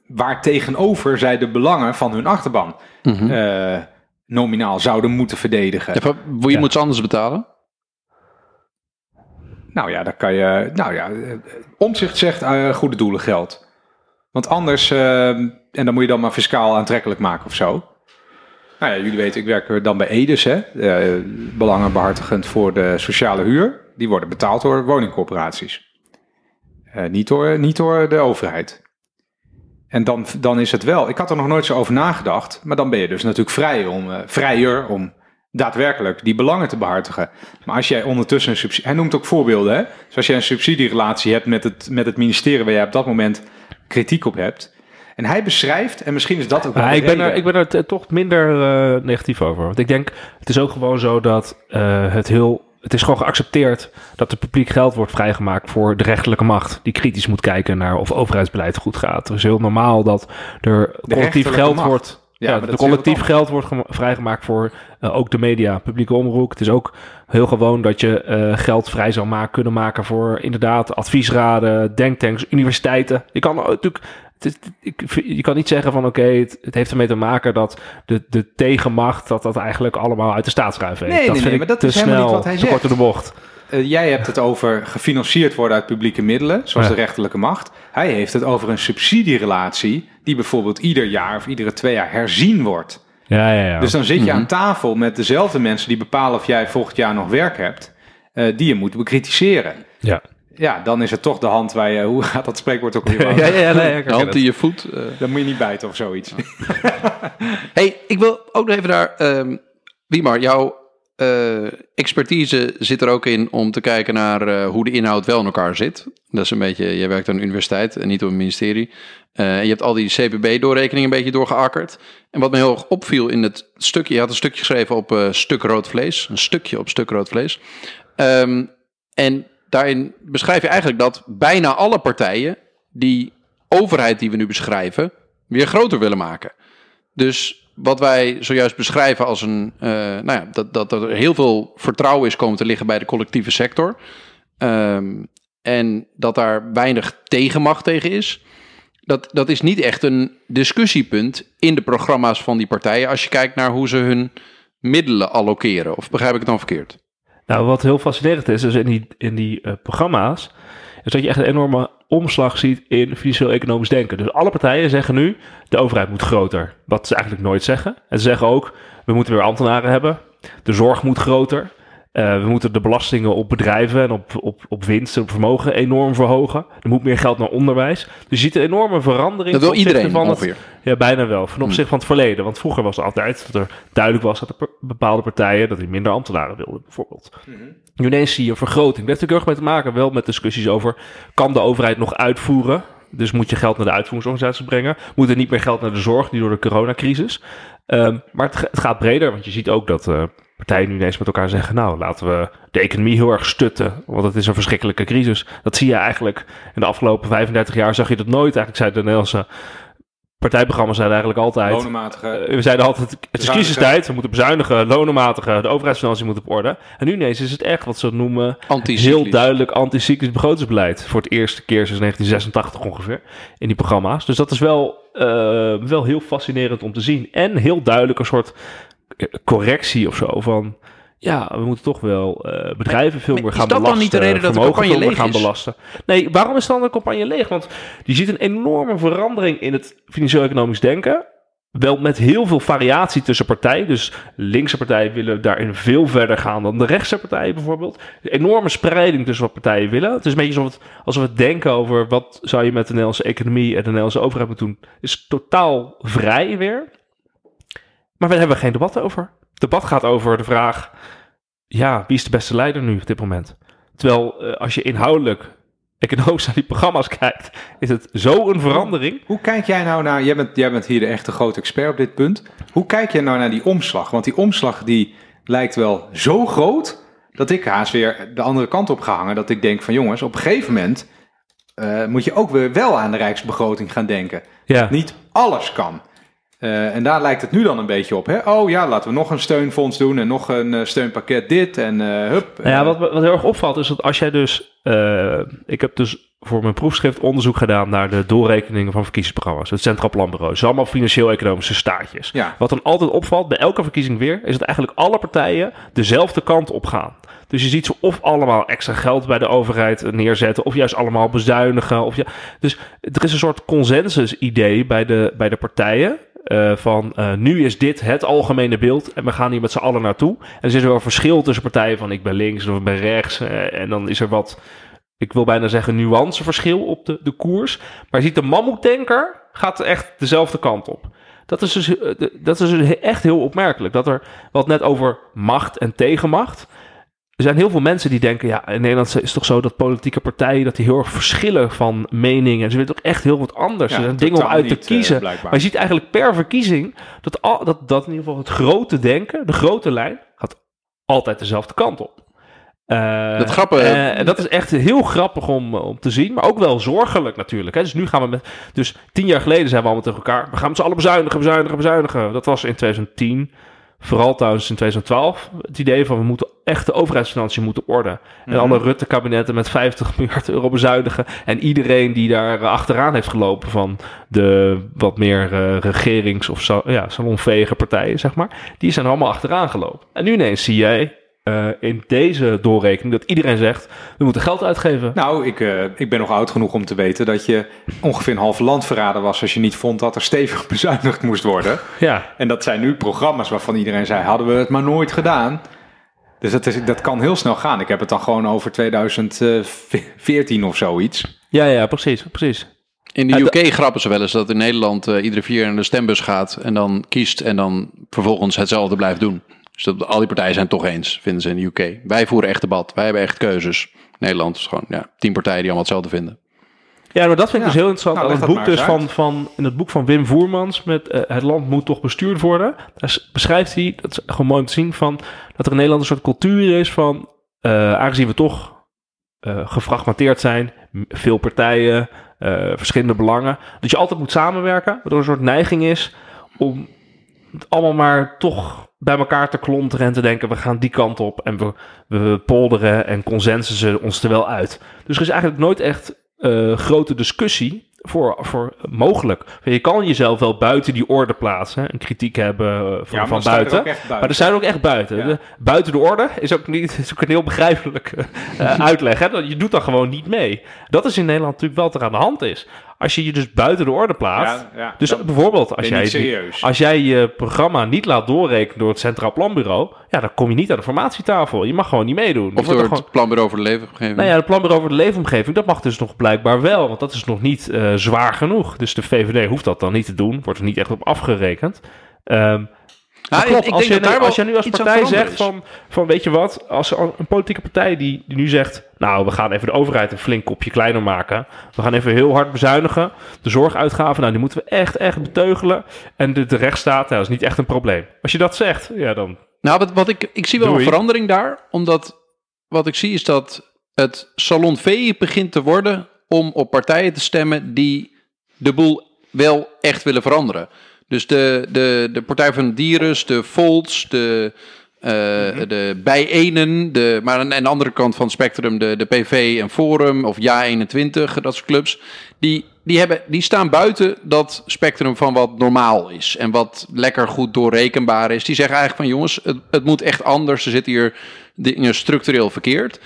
waar tegenover zij de belangen van hun achterban Mhm. eh, nominaal zouden moeten verdedigen. Ja. moet ze anders betalen? Nou ja, dan kan je. Nou ja, eh, omzicht zegt goede doelen geld. Want anders. en dan moet je dan maar fiscaal aantrekkelijk maken of zo. Nou ja, jullie weten, ik werk dan bij Edes, hè. eh, belangenbehartigend voor de sociale huur. Die worden betaald door woningcorporaties. Eh, niet, door, niet door de overheid. En dan, dan is het wel. Ik had er nog nooit zo over nagedacht. Maar dan ben je dus natuurlijk vrij om, eh, vrijer om daadwerkelijk die belangen te behartigen. Maar als jij ondertussen een subsidie... Hij noemt ook voorbeelden, hè? Dus als jij een subsidierelatie hebt met het, met het ministerie... waar jij op dat moment kritiek op hebt... En hij beschrijft, en misschien is dat ook Ja, de ik, ben er, ik ben er toch minder eh, negatief over. Want ik denk, het is ook gewoon zo dat het heel... Het is gewoon geaccepteerd dat er publiek geld wordt vrijgemaakt voor de rechterlijke macht. Die kritisch moet kijken naar of overheidsbeleid goed gaat. Het is heel normaal dat er collectief geld macht. wordt... Ja, Ja, collectief geld wordt gema- vrijgemaakt voor eh, ook de media, publieke omroep. Het is ook heel gewoon dat je eh, geld vrij zou maken, kunnen maken voor inderdaad adviesraden, denktanks, universiteiten. Je kan natuurlijk, het is- ik, je kan niet zeggen van oké, het, het heeft ermee te maken dat de, de tegenmacht, dat dat eigenlijk allemaal uit de staatsruif heeft. Nee, dat nee, vind nee, ik maar dat is helemaal niet wat hij te kort zegt. de bocht. Eh, jij hebt het over gefinancierd worden uit publieke middelen, zoals Ja. de rechterlijke macht. Hij heeft het over een subsidierelatie die bijvoorbeeld ieder jaar of iedere twee jaar herzien wordt. Ja, ja, ja. Dus dan zit je Mhm. aan tafel met dezelfde mensen die bepalen of jij volgend jaar nog werk hebt, eh, die je moet bekritiseren. ja. Ja, dan is het toch de hand waar je, hoe gaat dat spreekwoord ook weer? ja, ja, ja, nee, De hand in je voet. eh. Dan moet je niet bijten of zoiets. Hey, ik wil ook nog even naar... ehm Wiemar, jouw eh, expertise zit er ook in om te kijken naar eh, hoe de inhoud wel in elkaar zit. Dat is een beetje... Jij werkt aan een universiteit en niet op een ministerie. Eh, en je hebt al die CPB-doorrekeningen een beetje doorgeakkerd. En wat me heel erg opviel in het stukje... Je had een stukje geschreven op eh, stuk rood vlees. Een stukje op stuk rood vlees. Ehm, en daarin beschrijf je eigenlijk dat bijna alle partijen... die overheid die we nu beschrijven... weer groter willen maken. Dus wat wij zojuist beschrijven als een, eh, nou ja, dat, dat er heel veel vertrouwen is komen te liggen bij de collectieve sector. Ehm, en dat daar weinig tegenmacht tegen is. Dat, dat is niet echt een discussiepunt in de programma's van die partijen. Als je kijkt naar hoe ze hun middelen allokeren. Of begrijp ik het dan verkeerd? Nou, wat heel fascinerend is, is in die, in die eh, programma's, is dat je echt een enorme omslag ziet in financieel-economisch denken. Dus alle partijen zeggen nu, de overheid moet groter. Wat ze eigenlijk nooit zeggen. En ze zeggen ook, we moeten weer ambtenaren hebben. De zorg moet groter. Uh, we moeten de belastingen op bedrijven en op, op, op winst en op vermogen enorm verhogen. Er moet meer geld naar onderwijs. Dus je ziet een enorme verandering. Dat wil iedereen van ongeveer. Het, ja, bijna wel. Van opzichte van het verleden. Want vroeger was het altijd dat er duidelijk was dat er bepaalde partijen dat die minder ambtenaren wilden, bijvoorbeeld. Nu ineens zie je een vergroting. Dat heeft natuurlijk heel erg mee te maken wel met discussies over... kan de overheid nog uitvoeren? Dus moet je geld naar de uitvoeringsorganisaties brengen? Moet er niet meer geld naar de zorg, die door de coronacrisis? Um, maar het, het, gaat breder, want je ziet ook dat... Uh, partijen nu ineens met elkaar zeggen: Nou, laten we de economie heel erg stutten. Want het is een verschrikkelijke crisis. Dat zie je eigenlijk in de afgelopen 35 jaar. Zag je dat nooit. Eigenlijk zei de Nederlandse partijprogramma's zeiden eigenlijk altijd... Lonenmatige. Uh, we zeiden altijd, het is crisistijd, we moeten bezuinigen, lonenmatige, de overheidsfinanciën moeten op orde. En nu ineens is het echt wat ze noemen heel duidelijk anticyclisch begrotingsbeleid. Voor het eerste keer sinds 1986 ongeveer, in die programma's. Dus dat is wel, uh, wel heel fascinerend om te zien. En heel duidelijk een soort correctie of zo van ja, we moeten toch wel uh, bedrijven veel meer gaan belasten. Is dat dan niet de reden dat de campagne leeg gaan belasten? Nee, waarom is dan de campagne leeg? Want je ziet een enorme verandering in het financieel-economisch denken. Wel met heel veel variatie tussen partijen. Dus linkse partijen willen daarin veel verder gaan dan de rechtse partijen bijvoorbeeld. Een enorme spreiding tussen wat partijen willen. Het is een beetje alsof, het, alsof we denken over wat zou je met de Nederlandse economie en de Nederlandse overheid moeten doen. Is totaal vrij weer. Maar daar hebben we geen debat over. Het debat gaat over de vraag: ja, wie is de beste leider nu op dit moment? Terwijl uh, als je inhoudelijk economisch naar die programma's kijkt, is het zo een verandering. Hoe kijk jij nou naar, jij bent, jij bent hier de echte grote expert op dit punt. Hoe kijk jij nou naar die omslag? Want die omslag die lijkt wel zo groot, dat ik haast weer de andere kant op ga hangen. Dat ik denk van jongens, op een gegeven moment uh, moet je ook weer wel aan de rijksbegroting gaan denken. Ja. Niet alles kan. Uh, en daar lijkt het nu dan een beetje op. Hè? Oh ja, laten we nog een steunfonds doen en nog een uh, steunpakket dit en uh, hup. Ja, wat, wat heel erg opvalt is dat als jij dus... ik heb dus voor mijn proefschrift onderzoek gedaan naar de doorrekeningen van verkiezingsprogramma's. Het Centraal Planbureau. Het zijn allemaal financieel-economische staatjes. Ja. Wat dan altijd opvalt bij elke verkiezing weer... is dat eigenlijk alle partijen dezelfde kant op gaan. Dus je ziet ze of allemaal extra geld bij de overheid neerzetten... of juist allemaal bezuinigen. Of ja, dus er is een soort consensus-idee bij de, bij de partijen... Uh, van uh, nu is dit het algemene beeld en we gaan hier met z'n allen naartoe. En er is wel verschil tussen partijen van ik ben links of ik ben rechts. Uh, en dan is er wat, ik wil bijna zeggen, nuanceverschil op de, de koers. Maar je ziet de mammoetdenker gaat echt dezelfde kant op. Dat is, dus, dat is dus echt heel opmerkelijk. Dat er wat net over macht en tegenmacht er zijn heel veel mensen die denken, ja, in Nederland is het toch zo dat politieke partijen dat die heel erg verschillen van meningen. En ze willen toch echt heel wat anders. Ja, er zijn dingen om uit te niet, kiezen. Uh, maar je ziet eigenlijk per verkiezing dat, al, dat, dat in ieder geval het grote denken, de grote lijn, gaat altijd dezelfde kant op. Uh, dat grappige. Uh, en dat is echt heel grappig om, om te zien, maar ook wel zorgelijk natuurlijk. Hè. Dus nu gaan we met. Dus tien jaar geleden zijn we allemaal tegen elkaar. We gaan met z'n allen bezuinigen, bezuinigen, bezuinigen. Dat was in 2010. Vooral trouwens in 2012 het idee van we moeten echt de overheidsfinanciën moeten orde. En alle Rutte-kabinetten met 50 miljard euro bezuinigen. En iedereen die daar achteraan heeft gelopen van de wat meer uh, regerings- of ja, salonvege partijen, zeg maar. Die zijn allemaal achteraan gelopen. En nu ineens zie jij uh, in deze doorrekening dat iedereen zegt: we moeten geld uitgeven. Nou, ik, uh, ik ben nog oud genoeg om te weten dat je ongeveer een half land verraden was als je niet vond dat er stevig bezuinigd moest worden. Ja. En dat zijn nu programma's waarvan iedereen zei: hadden we het maar nooit gedaan. Dus dat, is, dat kan heel snel gaan. Ik heb het dan gewoon over 2014 of zoiets. Ja, ja, precies, precies. In de UK grappen ze wel eens dat in Nederland uh, iedere vier in de stembus gaat en dan kiest en dan vervolgens hetzelfde blijft doen. Dus dat, al die partijen zijn het toch eens, vinden ze in de UK. Wij voeren echt debat. Wij hebben echt keuzes. Nederland is gewoon ja, tien partijen die allemaal hetzelfde vinden. Ja, maar dat vind ik ja. dus heel interessant. Nou, het boek dus van, van, in het boek van Wim Voermans met uh, Het land moet toch bestuurd worden. Daar beschrijft hij, dat is gewoon mooi om te zien, van, dat er in Nederland een soort cultuur is van, uh, aangezien we toch uh, gefragmenteerd zijn, veel partijen, verschillende belangen, dat je altijd moet samenwerken, waardoor er een soort neiging is om allemaal maar toch bij elkaar te klonteren en te denken... we gaan die kant op en we, we polderen en consensussen ons er wel uit. Dus er is eigenlijk nooit echt eh, grote discussie voor, voor mogelijk. Je kan jezelf wel buiten die orde plaatsen en kritiek hebben eh, van, Ja, maar van er buiten. ook echt buiten. Maar er zijn ook echt buiten. Ja. De- buiten de orde is ook, niet, is ook een heel begrijpelijke eh, uitleg. Hè? Dat Je doet dan gewoon niet mee. Dat is in Nederland natuurlijk wel wat er aan de hand is. Als je je dus buiten de orde plaatst. Ja, ja. dus bijvoorbeeld, als jij, als jij je programma niet laat doorrekenen door het Centraal Planbureau. Ja, dan kom je niet aan de formatietafel. Je mag gewoon niet meedoen. Of wordt door het gewoon- planbureau voor de leefomgeving. nou ja, het planbureau over de leefomgeving, dat mag dus nog blijkbaar wel. Want dat is nog niet eh, zwaar genoeg. Dus de VVD hoeft dat dan niet te doen. Wordt er niet echt op afgerekend. Nou, klopt, ik als, denk je, dat nu, als je nu als partij zegt van, van, weet je wat, als een politieke partij die, die nu zegt, nou, we gaan even de overheid een flink kopje kleiner maken. We gaan even heel hard bezuinigen. De zorguitgaven, nou, die moeten we echt, echt beteugelen. En de, de rechtsstaat, nou, dat is niet echt een probleem. Als je dat zegt, ja, dan... Nou, wat, wat ik, ik zie wel Doei. een verandering daar. Omdat wat ik zie is dat het salon V begint te worden om op partijen te stemmen die de boel wel echt willen veranderen. Dus de, de, de Partij van de Dieren, de Volts, de, eh de Bijenen, de, maar aan, aan de andere kant van het spectrum, de, de PV en Forum of Ja21, dat soort clubs, die, die, hebben, die staan buiten dat spectrum van wat normaal is en wat lekker goed doorrekenbaar is. Die zeggen eigenlijk van jongens, het, het moet echt anders, er zitten hier dingen structureel verkeerd.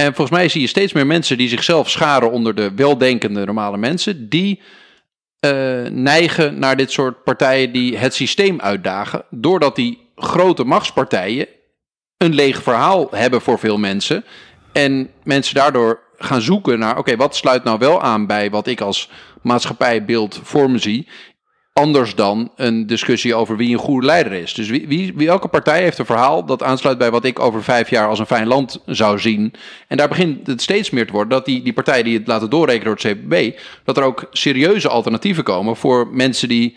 En volgens mij zie je steeds meer mensen die zichzelf scharen onder de weldenkende normale mensen, die eh, neigen naar dit soort partijen die het systeem uitdagen, doordat die grote machtspartijen een leeg verhaal hebben voor veel mensen. En mensen daardoor gaan zoeken naar, oké, wat sluit nou wel aan bij wat ik als maatschappijbeeld voor me zie. Anders dan een discussie over wie een goede leider is. Dus wie, wie, wie- welke partij heeft een verhaal dat aansluit bij wat ik over vijf jaar als een fijn land zou zien. En daar begint het steeds meer te worden dat die, die partijen die het laten doorrekenen door het CPB, dat er ook serieuze alternatieven komen voor mensen die,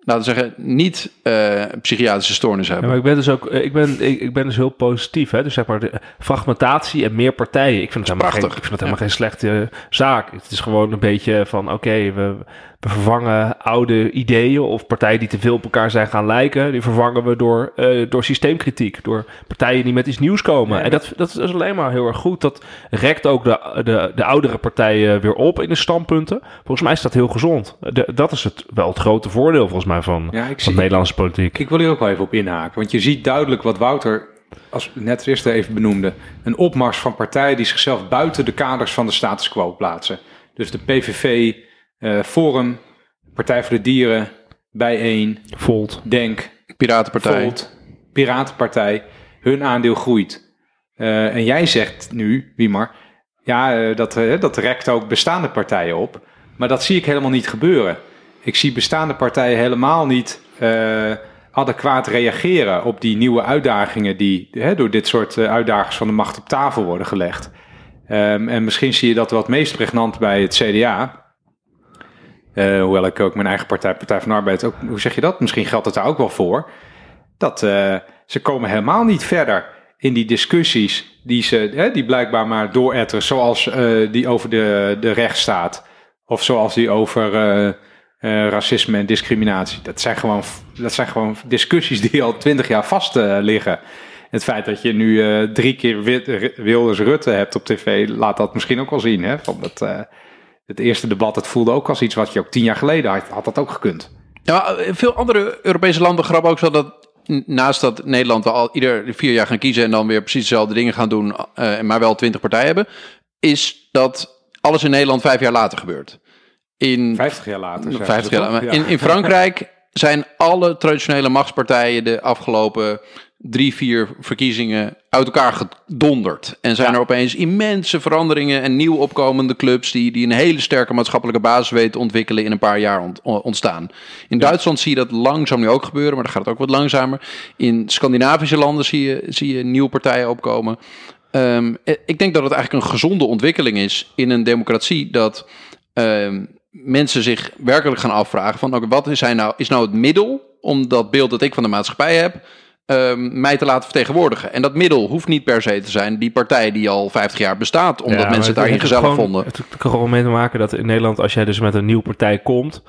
laten we zeggen, niet eh, psychiatrische stoornis Ja, hebben. maar ik ben dus ook, eh, ik ben, ik, ik ben dus heel positief. Hè? Dus zeg maar de fragmentatie en meer partijen. Ik vind het helemaal, geen, ik prachtig. vind het helemaal geen slechte zaak. Het is gewoon een beetje van, oké, we, we vervangen oude ideeën of partijen die te veel op elkaar zijn gaan lijken. Die vervangen we door, eh, door systeemkritiek, door partijen die met iets nieuws komen. Ja, en dat, dat is alleen maar heel erg goed. Dat rekt ook de, de, de oudere partijen weer op in de standpunten. Volgens mij is dat heel gezond. De, dat is het, wel het grote voordeel volgens mij van, Ja, ik van zie- Nederlandse politiek. Ik wil hier ook wel even op inhaken. Want je ziet duidelijk wat Wouter als net eerst even benoemde. Een opmars van partijen die zichzelf buiten de kaders van de status quo plaatsen. Dus de PVV, Forum, Partij voor de Dieren, Bijeen, Volt. Denk, Piratenpartij. Volt, Piratenpartij. Hun aandeel groeit. Eh, en jij zegt nu, Wiemar, ja, eh, dat, eh, dat rekt ook bestaande partijen op. Maar dat zie ik helemaal niet gebeuren. Ik zie bestaande partijen helemaal niet eh, adequaat reageren op die nieuwe uitdagingen die hè, door dit soort eh, uitdagers van de macht op tafel worden gelegd. Ehm, en misschien zie je dat wat meest pregnant bij het CDA. Eh, hoewel ik ook mijn eigen partij, Partij van Arbeid, ook, hoe zeg je dat? Misschien geldt het daar ook wel voor. Dat eh, ze komen helemaal niet verder in die discussies die ze, die blijkbaar maar dooretteren, zoals eh, die over de, de rechtsstaat. Of zoals die over racisme en discriminatie. Dat zijn, gewoon, dat zijn gewoon discussies die al twintig jaar vast liggen. Het feit dat je nu drie keer Wilders Rutte hebt op tv, laat dat misschien ook wel zien. Hè? Van dat, het eerste debat, het voelde ook als iets wat je ook tien jaar geleden had, had dat ook gekund. Ja, eh, veel andere Europese landen grappen ook zo dat naast dat Nederland al ieder vier jaar gaan kiezen en dan weer precies dezelfde dingen gaan doen, eh, maar wel twintig partijen hebben, is dat alles in Nederland vijf jaar later gebeurt. In Vijftig jaar later. zeggen 50 ze jaar. Ja. In, in Frankrijk zijn alle traditionele machtspartijen de afgelopen drie, vier verkiezingen uit elkaar gedonderd. En zijn er opeens immense veranderingen en nieuw opkomende clubs die, die een hele sterke maatschappelijke basis weten te ontwikkelen in een paar jaar ont- ontstaan. In Duitsland zie je dat langzaam nu ook gebeuren, maar dan gaat het ook wat langzamer. In Scandinavische landen zie je, zie je nieuwe partijen opkomen. Ehm, ik denk dat het eigenlijk een gezonde ontwikkeling is in een democratie dat ehm, mensen zich werkelijk gaan afvragen van oké, wat is, hij nou, is nou het middel om dat beeld dat ik van de maatschappij heb, ehm, mij te laten vertegenwoordigen. En dat middel hoeft niet per se te zijn die partij die al 50 jaar bestaat, omdat Ja, mensen het daarin gezellig gewoon- vonden. Het er gewoon mee te maken dat in Nederland, als jij dus met een nieuwe partij komt,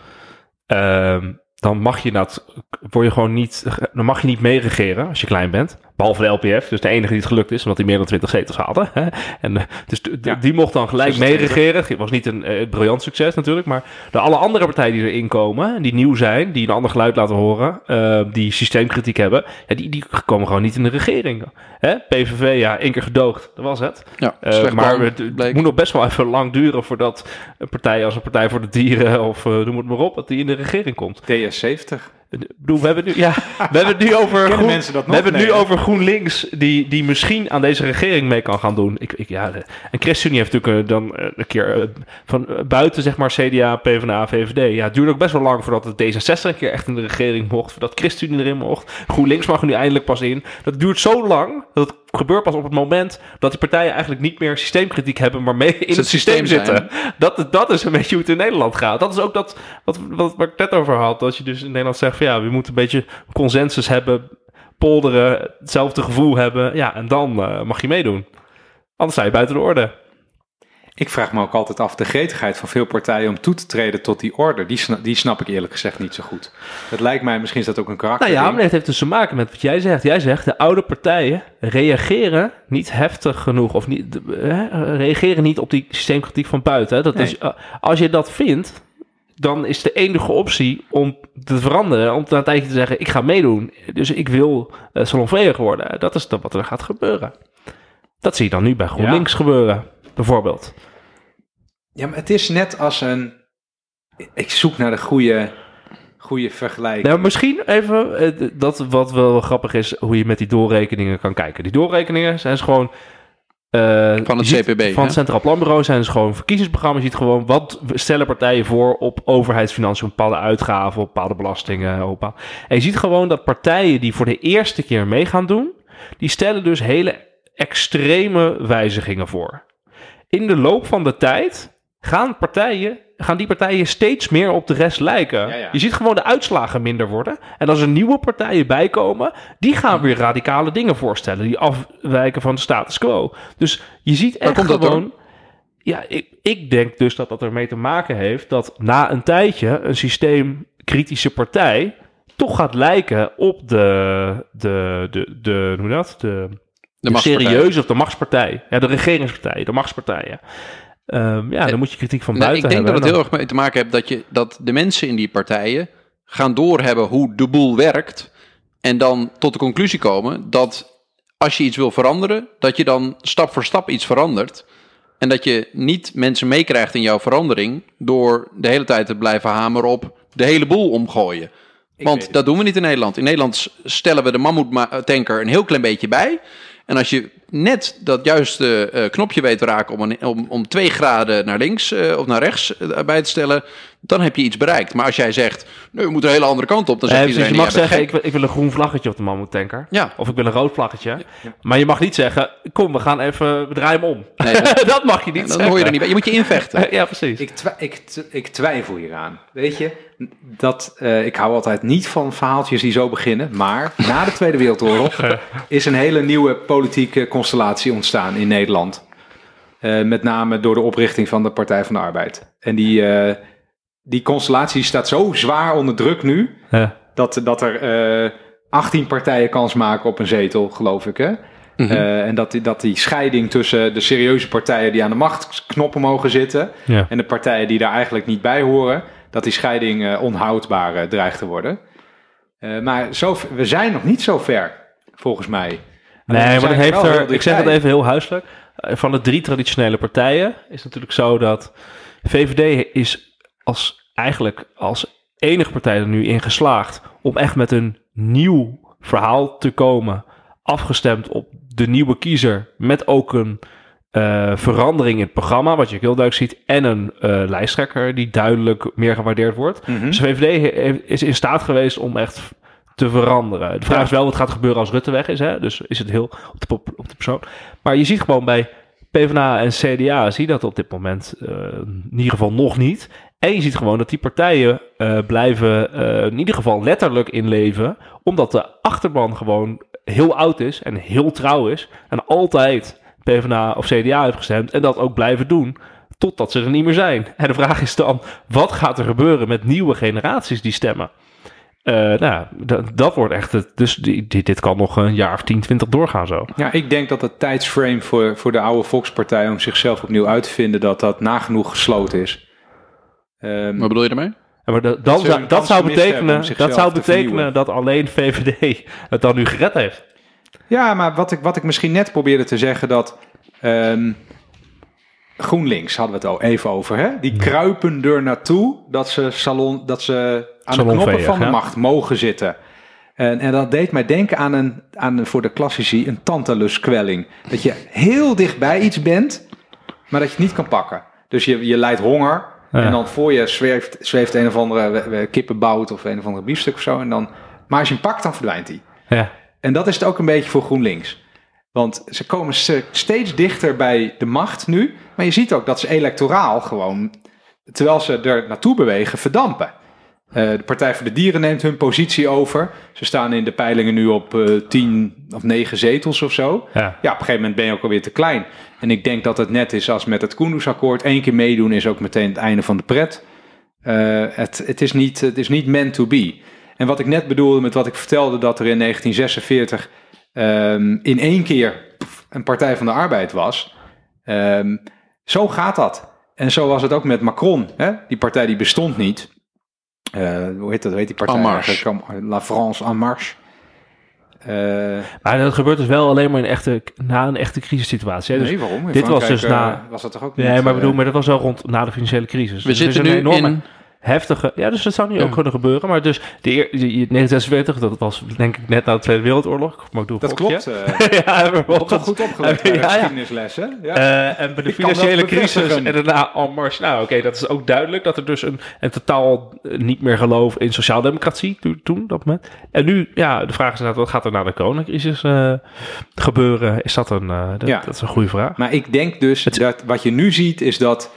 ehm, dan mag je dat, word je gewoon niet, dan mag je niet meeregeren als je klein bent. Behalve de LPF, dus de enige die het gelukt is, omdat hij meer dan 20 zetels haalde. Hè? En, uh, dus de, Ja. die mocht dan gelijk 26. meeregeren. Het was niet een eh, briljant succes natuurlijk, maar de alle andere partijen die erin komen, die nieuw zijn, die een ander geluid laten horen, eh, die systeemkritiek hebben, ja, die, die komen gewoon niet in de regering. Hè? PVV, ja, één keer gedoogd, dat was het. Ja, Eh, maar het, bleek. moet nog best wel even lang duren voordat een partij als een Partij voor de Dieren of eh noem het maar op, dat die in de regering komt. DS70. Bedoel, we hebben het nu, ja, we hebben het nu over, Groen- mensen dat we hebben nu Nee, hè? over GroenLinks, die, die misschien aan deze regering mee kan gaan doen. Ik, ik, ja, de- en ChristenUnie heeft natuurlijk eh, dan eh, een keer eh, van buiten, zeg maar, CDA, PvdA, VVD. Ja, het duurde ook best wel lang voordat het D66 een keer echt in de regering mocht, voordat ChristenUnie erin mocht. GroenLinks mag er nu eindelijk pas in. Dat duurt zo lang, dat het gebeurt pas op het moment dat die partijen eigenlijk niet meer systeemkritiek hebben, maar mee in het het systeem, systeem zitten. Dat, dat is een beetje hoe het in Nederland gaat. Dat is ook dat wat, wat, waar ik net over had. Dat je dus in Nederland zegt van ja, we moeten een beetje consensus hebben, polderen, hetzelfde gevoel hebben. Ja, en dan eh, mag je meedoen. Anders sta je buiten de orde. Ik vraag me ook altijd af de gretigheid van veel partijen om toe te treden tot die orde. Die, sna- die snap ik eerlijk gezegd niet zo goed. Het lijkt mij, misschien is dat ook een karakter. Nou ja, maar dat heeft dus te maken met wat jij zegt. Jij zegt de oude partijen reageren niet heftig genoeg of niet, eh, reageren niet op die systeemkritiek van buiten. Hè. Dat Nee. is, eh, als je dat vindt, dan is de enige optie om te veranderen, om een tijdje te zeggen, ik ga meedoen. Dus ik wil uh, worden. Dat is dan wat er gaat gebeuren. Dat zie je dan nu bij GroenLinks gebeuren, bijvoorbeeld. Ja, maar het is net als een... Ik zoek naar de goede, goede vergelijking. Nou, misschien even, eh, dat wat wel grappig is, hoe je met die doorrekeningen kan kijken. Die doorrekeningen zijn dus gewoon... eh, Van het ziet- CPB, Van hè? het Centraal Planbureau zijn dus gewoon verkiezingsprogramma's. Je ziet gewoon wat stellen partijen voor op overheidsfinanciën, op bepaalde uitgaven, op bepaalde belastingen. Op, en je ziet gewoon dat partijen die voor de eerste keer mee gaan doen, die stellen dus hele extreme wijzigingen voor. In de loop van de tijd gaan partijen, gaan die partijen steeds meer op de rest lijken. Ja, ja. Je ziet gewoon de uitslagen minder worden. En als er nieuwe partijen bijkomen, die gaan weer radicale dingen voorstellen. Die afwijken van de status quo. Dus je ziet echt komt dat gewoon... Ja, ik, ik denk dus dat dat ermee te maken heeft dat na een tijdje een systeemkritische partij toch gaat lijken op de, de, de, de, hoe dat? De, De de serieuze of de machtspartij. Ja, de regeringspartij, de machtspartijen. Ehm, ja, dan moet je kritiek van Nou, buiten ik denk dat het heel erg mee te maken heeft dat, je, dat de mensen in die partijen gaan doorhebben hoe de boel werkt. En dan tot de conclusie komen dat als je iets wil veranderen, dat je dan stap voor stap iets verandert. En dat je niet mensen meekrijgt in jouw verandering door de hele tijd te blijven hameren op de hele boel omgooien. Want dat doen we niet in Nederland. In Nederland stellen we de mammoetanker een heel klein beetje bij. En als je net dat juiste eh, knopje weet te raken om, een, om, om twee graden naar links eh, of naar rechts eh, bij te stellen, dan heb je iets bereikt. Maar als jij zegt, nee, we moeten een hele andere kant op, dan Eh, zegt dus je mag "Ja, ben zeggen, gek." ik wil, ik wil een groen vlaggetje op de mammoetanker. Ja. Of ik wil een rood vlaggetje. Maar je mag niet zeggen, kom, we gaan even, we draaien hem om. Nee, dat- dat mag je niet dan zeggen. hoor je er niet bij. Je moet je invechten. ja, precies. Ik, twi- ik, ik twijfel hieraan. Weet je, dat, eh, ik hou altijd niet van verhaaltjes die zo beginnen. Maar na de Tweede Wereldoorlog is een hele nieuwe politieke constellatie ontstaan in Nederland. Eh, met name door de oprichting van de Partij van de Arbeid. En die, eh, die constellatie staat zo zwaar onder druk nu. Ja. Dat, dat er eh 18 partijen kans maken op een zetel, geloof ik. Hè? Eh, en dat die, dat die scheiding tussen de serieuze partijen die aan de machtknoppen mogen zitten. Ja. en de partijen die daar eigenlijk niet bij horen. dat die scheiding eh, onhoudbaar eh, dreigt te worden. Eh, maar zo, we zijn nog niet zo ver, volgens mij. Nee, maar dat heeft er, ik zeg het even heel huiselijk. Eh, Van de drie traditionele partijen is het natuurlijk zo dat VVD is als eigenlijk als enige partij er nu in geslaagd om echt met een nieuw verhaal te komen, afgestemd op de nieuwe kiezer, met ook een eh, verandering in het programma, wat je ook heel duidelijk ziet, en een eh, lijsttrekker die duidelijk meer gewaardeerd wordt. Mhm. Dus de VVD is in staat geweest om echt te veranderen. De vraag Ja. is wel wat gaat gebeuren als Rutte weg is. Hè? Dus is het heel op de, op de persoon. Maar je ziet gewoon bij PvdA en CDA, zie je dat op dit moment eh, in ieder geval nog niet. En je ziet gewoon dat die partijen eh, blijven eh, in ieder geval letterlijk inleven. Omdat de achterban gewoon heel oud is en heel trouw is. En altijd PvdA of CDA heeft gestemd. En dat ook blijven doen. totdat ze er niet meer zijn. En de vraag is dan, wat gaat er gebeuren met nieuwe generaties die stemmen? Eh, nou, dat, dat wordt echt het. Dus die, die- dit kan nog een jaar of 10, 20 doorgaan zo. Ja, ik denk dat het tijdsframe voor, voor de oude Volkspartij om zichzelf opnieuw uit te vinden, dat dat nagenoeg gesloten is. Ehm, Wat bedoel je daarmee? Ja, maar dat, dan een zou, dat zou betekenen, dat zou te betekenen dat alleen VVD het dan nu gered heeft. Ja, maar wat ik, wat ik misschien net probeerde te zeggen, dat ehm, GroenLinks hadden we het al even over, hè? Die kruipen er naartoe dat ze, salon, dat ze aan de knoppen van de ja. macht mogen zitten. En, en dat deed mij denken aan, een, aan een, voor de klassici een tantaluskwelling. Dat je heel dichtbij iets bent, maar dat je het niet kan pakken. Dus je, je lijdt honger Ja. en dan voor je zweeft, zweeft een of andere kippenbout of een of andere biefstuk of zo. En dan, maar als je hem pakt, dan verdwijnt hij. Ja. En dat is het ook een beetje voor GroenLinks. Want ze komen steeds dichter bij de macht nu. Maar je ziet ook dat ze electoraal gewoon, terwijl ze er naartoe bewegen, verdampen. Eh, de Partij voor de Dieren neemt hun positie over. Ze staan in de peilingen nu op eh 10 of 9 zetels of zo. Ja. Ja, op een gegeven moment ben je ook alweer te klein. En ik denk dat het net is als met het Koendersakkoord. Één keer meedoen is ook meteen het einde van de pret. Eh, het, het, is niet, het is niet meant to be. En wat ik net bedoelde met wat ik vertelde, dat er in 1946 ehm, in één keer pff, een Partij van de Arbeid was. Ehm, zo gaat dat. En zo was het ook met Macron. Hè? Die partij die bestond niet. Eh, hoe heet dat? Hoe heet die partij? En Marche. La France en Marche. Eh, Maar dat gebeurt dus wel alleen maar in echte, na een echte crisissituatie. Hè? Dus, nee, waarom? In dit was dus na- eh, was dat toch ook nee, niet, maar, eh, bedoel, maar dat was wel rond na de financiële crisis. We Dus is zitten nu enorme in... heftige... Ja, dus dat zou nu Ja. ook kunnen gebeuren. Maar dus de eer, die- die 1946, dat was denk ik net na de Tweede Wereldoorlog. Maar doe een Dat klopt. eh ja, we hebben toch goed opgelet bij Ja, geschiedenislessen. Ja. Eh, en bij de Ik financiële crisis en daarna en mars. Nou, oké, dat is ook duidelijk dat er dus een, een totaal eh, niet meer geloof in sociaaldemocratie to- toen, dat moment. En nu, ja, de vraag is inderdaad, wat gaat er na de coronacrisis gebeuren? Is dat een, dat, Ja. dat is een goede vraag. Maar ik denk dus dat wat je nu ziet is dat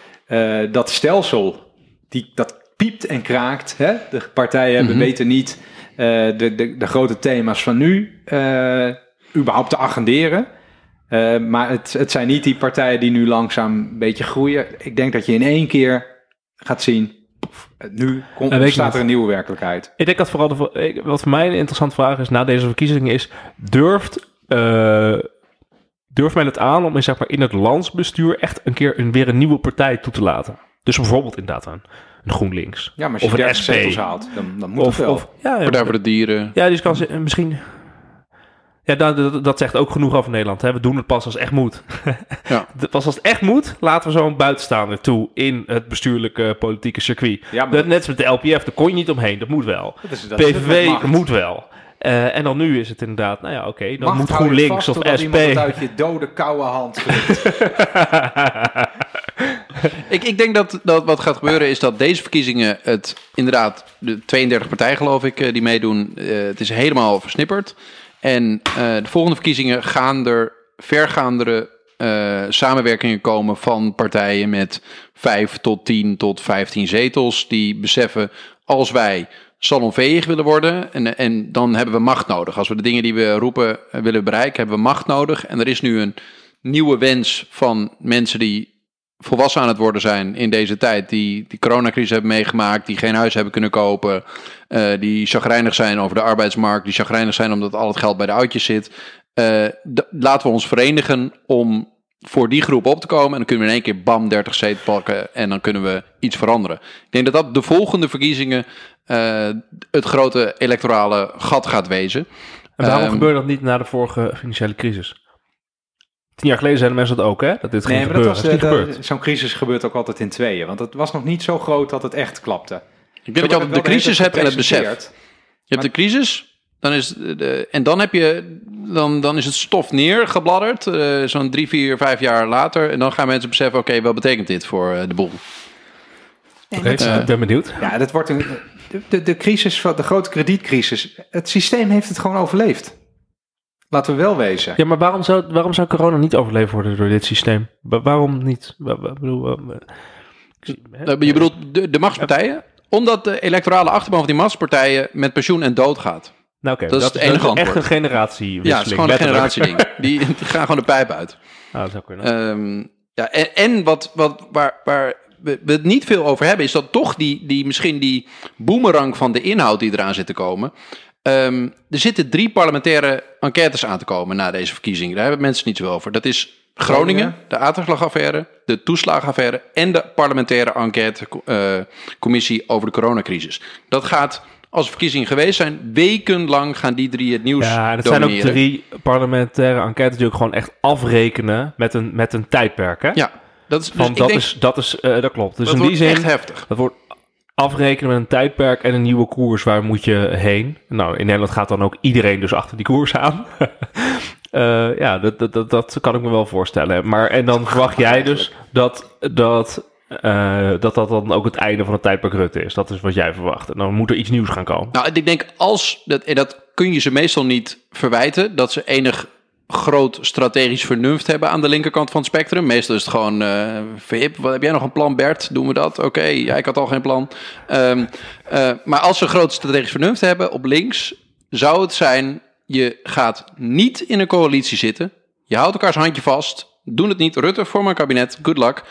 dat stelsel, die, dat piept en kraakt. Hè? De partijen hebben Mhm. weten niet eh, de, de, de grote thema's van nu eh, überhaupt te agenderen. Eh, maar het, het zijn niet die partijen die nu langzaam een beetje groeien. Ik denk dat je in één keer gaat zien, nu komt, staat er een nieuwe werkelijkheid. Ik denk dat vooral, de, wat voor mij een interessante vraag is na deze verkiezingen is, durft, durft men het aan om in, zeg maar, in het landsbestuur echt een keer een, weer een nieuwe partij toe te laten? Dus bijvoorbeeld inderdaad een, een GroenLinks. Ja, maar als je Of een 30 SP. zetels haalt, dan, dan moet Of, het wel. of ja, Partij voor de Dieren. Ja, die kan ze eh, misschien. Ja, dat, dat, dat zegt ook genoeg over Nederland. Hè? We doen het pas als het echt moet. Ja. De- Pas als het echt moet, laten we zo'n buitenstaander toe in het bestuurlijke politieke circuit. Ja, maar Dat, net als met de LPF, daar kon je niet omheen. Dat moet wel. dat is, dat PVV moet wel. Eh, en dan nu is het inderdaad, nou ja, oké, dan Macht moet GroenLinks of SP. iemand uit je dode, koude hand. Ik, ik denk dat, dat wat gaat gebeuren is dat deze verkiezingen het inderdaad, de 32 partijen geloof ik eh, die meedoen, eh, het is helemaal versnipperd. En eh, de volgende verkiezingen gaan er vergaandere samenwerkingen komen van partijen met 5 tot 10 tot 15 zetels. Die beseffen, als wij salonveeg willen worden, en, en dan hebben we macht nodig. Als we de dingen die we roepen willen bereiken, hebben we macht nodig. En er is nu een nieuwe wens van mensen die volwassen aan het worden zijn in deze tijd, die die coronacrisis hebben meegemaakt, die geen huis hebben kunnen kopen, eh, die chagrijnig zijn over de arbeidsmarkt, die chagrijnig zijn omdat al het geld bij de oudjes zit. Eh, laten we ons verenigen om voor die groep op te komen en dan kunnen we in één keer bam 30 zetels pakken en dan kunnen we iets veranderen. Ik denk dat dat de volgende verkiezingen eh, het grote electorale gat gaat wezen. En waarom Ehm, gebeurde dat niet na de vorige financiële crisis? Tien jaar geleden zeiden mensen dat ook, hè? Dat dit ging Nee, maar dat gebeuren. was, dat is niet eh, dat- zo'n crisis gebeurt ook altijd in tweeën. Want het was nog niet zo groot dat het echt klapte. Ik denk dat je altijd de crisis hebt en het besef. Je hebt de crisis, dan is de, en dan heb je, dan, dan is het stof neergebladderd, eh, zo'n drie, vier, vijf jaar later. En dan gaan mensen beseffen, oké, wat betekent dit voor eh, de boel? Oké, ik ben benieuwd. Ja, dat wordt een, de, de, de crisis, van de grote kredietcrisis. Het systeem heeft het gewoon overleefd. Laten we wel wezen. Ja, maar waarom zou, waarom zou corona niet overleven worden door dit systeem? Wa- waarom niet? Wa- wa- bedoel, ik hè? Eh, Je bedoelt de, de machtspartijen? Omdat de electorale achterban van die machtspartijen met pensioen en dood gaat. Nou, oké, dat is het enige echt antwoord. een generatiewisseling. Ja, het is gewoon een letterlijk. generatieding. Die, die gaan gewoon de pijp uit. Ah, dat zou kunnen. Ehm, Ja, en, en wat, wat, waar, waar we we het niet veel over hebben, is dat toch die, die misschien die boemerang van de inhoud die eraan zit te komen. Ehm, er zitten drie parlementaire enquêtes aan te komen na deze verkiezingen. Daar hebben mensen niet zoveel over. Dat is Groningen, de aardslagaffaire, de toeslagenaffaire en de parlementaire enquêtecommissie over de coronacrisis. Dat gaat, als er verkiezingen geweest zijn, wekenlang gaan die drie het nieuws Ja, dat zijn ook drie parlementaire enquêtes die ook gewoon echt afrekenen met een, met een tijdperk. Hè? Ja, dat is, dus Van, ik dat, denk, is, dat, is, eh, dat klopt. Dus dat in die zin, echt heftig. dat wordt afrekenen met een tijdperk en een nieuwe koers. Waar moet je heen? Nou, in Nederland gaat dan ook iedereen dus achter die koers aan. Eh, ja, dat, dat, dat, dat kan ik me wel voorstellen. Maar en dan verwacht jij dus dat dat, eh, dat dat dan ook het einde van het tijdperk Rutte is. Dat is wat jij verwacht. En dan moet er iets nieuws gaan komen. Nou, ik denk als, dat, en dat kun je ze meestal niet verwijten, dat ze enig groot strategisch vernuft hebben aan de linkerkant van het spectrum. Meestal is het gewoon, eh Vip, wat heb jij nog een plan Bert? Doen we dat? Oké, ja, ik had al geen plan. Eh, maar als ze groot strategisch vernuft hebben op links, zou het zijn, je gaat niet in een coalitie zitten. Je houdt elkaars handje vast. Doen het niet. Rutte, vorm een kabinet. Good luck.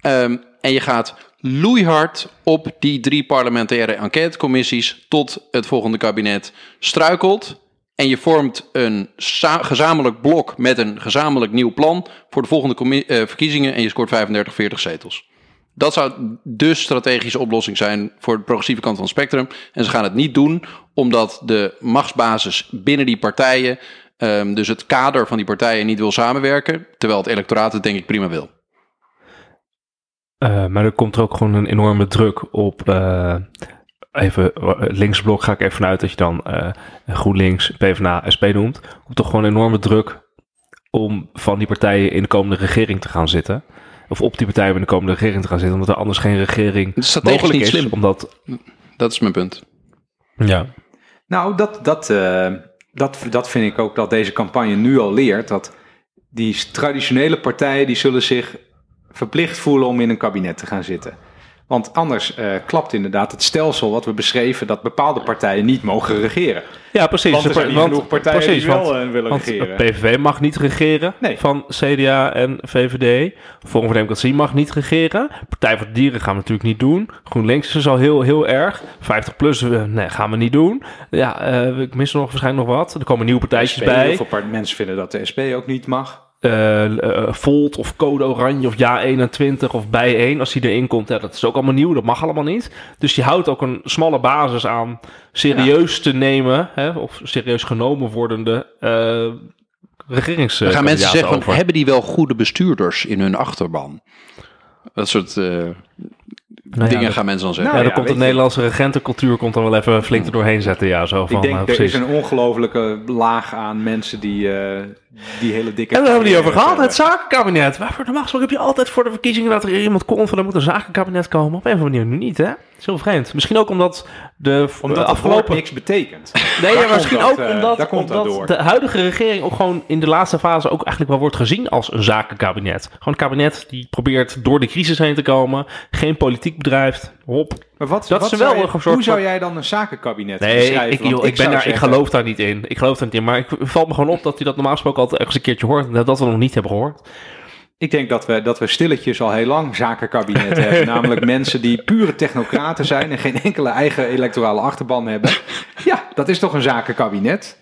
Ehm, en je gaat loeihard op die drie parlementaire enquêtecommissies tot het volgende kabinet struikelt. En je vormt een gezamenlijk blok met een gezamenlijk nieuw plan voor de volgende eh, verkiezingen en je scoort 35, 40 zetels. Dat zou de strategische oplossing zijn voor de progressieve kant van het spectrum. En ze gaan het niet doen omdat de machtsbasis binnen die partijen, ehm, dus het kader van die partijen, niet wil samenwerken. Terwijl het electoraat het denk ik prima wil. Eh, maar er komt er ook gewoon een enorme druk op. eh, even eh, linksblok ga ik even vanuit dat je dan eh, GroenLinks, PvdA, SP noemt. Komt toch gewoon enorme druk om van die partijen in de komende regering te gaan zitten. Of op die partijen in de komende regering te gaan zitten, omdat er anders geen regering is mogelijk niet is. slim. Omdat, Dat is mijn punt. ja, Nou, dat, dat, eh, dat, dat vind ik ook dat deze campagne nu al leert. Dat die traditionele partijen die zullen zich verplicht voelen om in een kabinet te gaan zitten. Want anders eh, klapt inderdaad het stelsel wat we beschreven dat bepaalde partijen niet mogen regeren. ja precies. Want er zijn niet Want- genoeg partijen precies, die wel want- eh, willen Want regeren. PVV mag niet regeren Nee. van CDA en VVD. Forum voor Democratie mag niet regeren. Partij voor de Dieren gaan we natuurlijk niet doen. GroenLinks is al heel, heel erg. 50 plus eh, nee, gaan we niet doen. Ja, eh, ik mis er nog waarschijnlijk nog wat. Er komen nieuwe partijtjes bij. Heel veel mensen vinden dat de SP ook niet mag. Eh, eh, Volt of Code Oranje of Ja 21 of Bij 1. Als die erin komt, ja, dat is ook allemaal nieuw. Dat mag allemaal niet. Dus je houdt ook een smalle basis aan serieus te nemen. Hè, of serieus genomen wordende eh regerings. Dan gaan mensen zeggen, van, hebben die wel goede bestuurders in hun achterban? Dat soort Nou ja, dingen dat- gaan mensen dan zeggen. Ja, Nou dan ja, komt de. Nederlandse regentencultuur komt er wel even flink er doorheen zetten. Ja, zo van, ik denk, eh, er is een ongelofelijke laag aan mensen die, eh, die hele dikke... En daar hebben we niet over gehad. hebben. Het zakenkabinet. Waarvoor normaal gesproken heb je altijd voor de verkiezingen dat er iemand komt van er moet een zakenkabinet komen. Op een of andere manier nu niet, hè? Dat is heel vreemd. Misschien ook omdat de Omdat de het afgelopen... niks betekent. Nee, Daar ja, misschien komt dat, ook eh, omdat, daar komt dat omdat door. de huidige regering ook gewoon in de laatste fase ook eigenlijk wel wordt gezien als een zakenkabinet. Gewoon een kabinet die probeert door de crisis heen te komen. Geen politiek bedrijft. Hop. Maar wat, Dat wat is wel zou je- een soort Hoe zou jij dan een zakenkabinet Nee, beschrijven? ik, ik, joh, ik, ben daar, ik geloof daar niet in. Ik geloof daar niet in. Maar ik het valt me gewoon op dat hij dat normaal gesproken altijd ergens een keertje hoort. En dat we nog niet hebben gehoord. Ik denk dat we, dat we stilletjes al heel lang zakenkabinetten hebben. Namelijk mensen die pure technocraten zijn en geen enkele eigen electorale achterban hebben. Ja, dat is toch een zakenkabinet?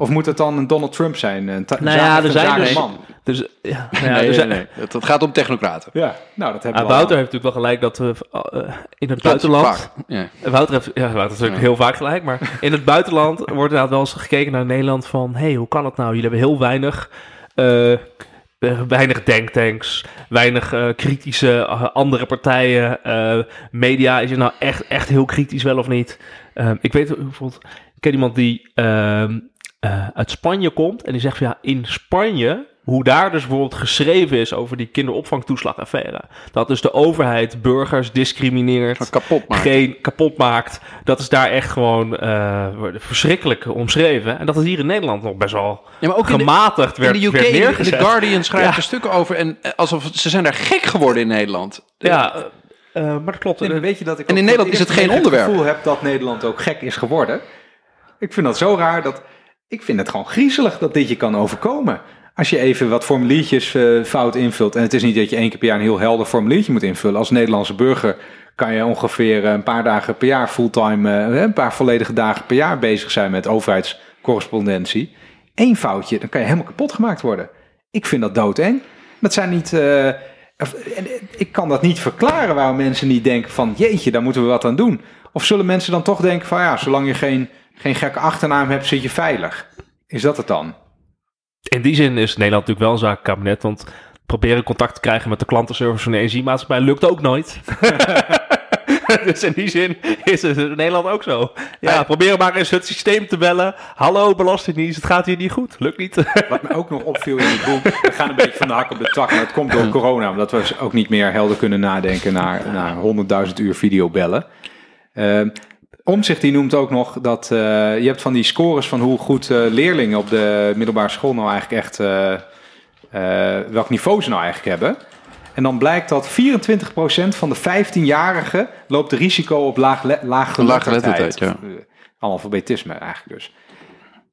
Of moet het dan een Donald Trump zijn? Een, Nou ja, er zijn dus- zakenman? Dus, ja, nou ja, nee, dus, nee, nee. Het, het gaat om technocraten. Ja, nou dat hebben Ah, we Wouter heeft natuurlijk wel gelijk dat we eh, in het buitenland... Ja. Wouter heeft, ja, Wouter heeft natuurlijk heel vaak gelijk, maar in het buitenland wordt inderdaad wel eens gekeken naar Nederland van, hé, hey, hoe kan het nou? Jullie hebben heel weinig, eh, eh, weinig denktanks, weinig kritische andere partijen. eh, media, is het nou echt, echt heel kritisch wel of niet? Eh, ik weet bijvoorbeeld, ik ken iemand die eh, uit Spanje komt en die zegt van, ja, in Spanje... Hoe daar dus bijvoorbeeld geschreven is over die kinderopvangtoeslagaffaire. Dat dus de overheid burgers discrimineert Kapot maken. geen kapot maakt. Dat is daar echt gewoon eh, verschrikkelijk omschreven. En dat het hier in Nederland nog best wel Ja, maar ook in de, gematigd werd, in de UK, werd in de- Guardian schrijft Ja. er stukken over. En eh, alsof ze zijn daar gek geworden in Nederland. ja, maar dat klopt. En weet je dat ik En in Nederland is het geen het onderwerp. gevoel heb dat Nederland ook gek is geworden. Ik vind dat zo raar dat... Ik vind het gewoon griezelig dat dit je kan overkomen. Als je even wat formuliertjes eh, fout invult. En het is niet dat je één keer per jaar een heel helder formuliertje moet invullen. Als Nederlandse burger kan je ongeveer een paar dagen per jaar fulltime, eh, een paar volledige dagen per jaar bezig zijn met overheidscorrespondentie. Eén foutje, dan kan je helemaal kapot gemaakt worden. Ik vind dat doodeng. Dat zijn niet. eh, eh, ik kan dat niet verklaren waarom mensen niet denken van jeetje, daar moeten we wat aan doen. Of zullen mensen dan toch denken van ja, zolang je geen, geen gekke achternaam hebt, zit je veilig. Is dat het dan? In die zin is Nederland natuurlijk wel een zakenkabinet, want proberen contact te krijgen met de klantenservice van de energiemaatschappij lukt ook nooit. dus in die zin is het in Nederland ook zo. Ja, probeer maar eens het systeem te bellen. Hallo Belastingdienst, het gaat hier niet goed. Lukt niet. Wat me ook nog opviel in het boek, we gaan een beetje van de hak op de tak, maar het komt door corona, omdat we ook niet meer helder kunnen nadenken naar, naar 100.000 uur videobellen. Ehm Omzicht die noemt ook nog dat eh, je hebt van die scores van hoe goed eh, leerlingen op de middelbare school nou eigenlijk echt, eh, welk niveau ze nou eigenlijk hebben. En dan blijkt dat 24% van de 15-jarigen loopt risico op laag, laaggeletterdheid. Laaggeletterdheid, ja. Uh, Analfabetisme eigenlijk dus.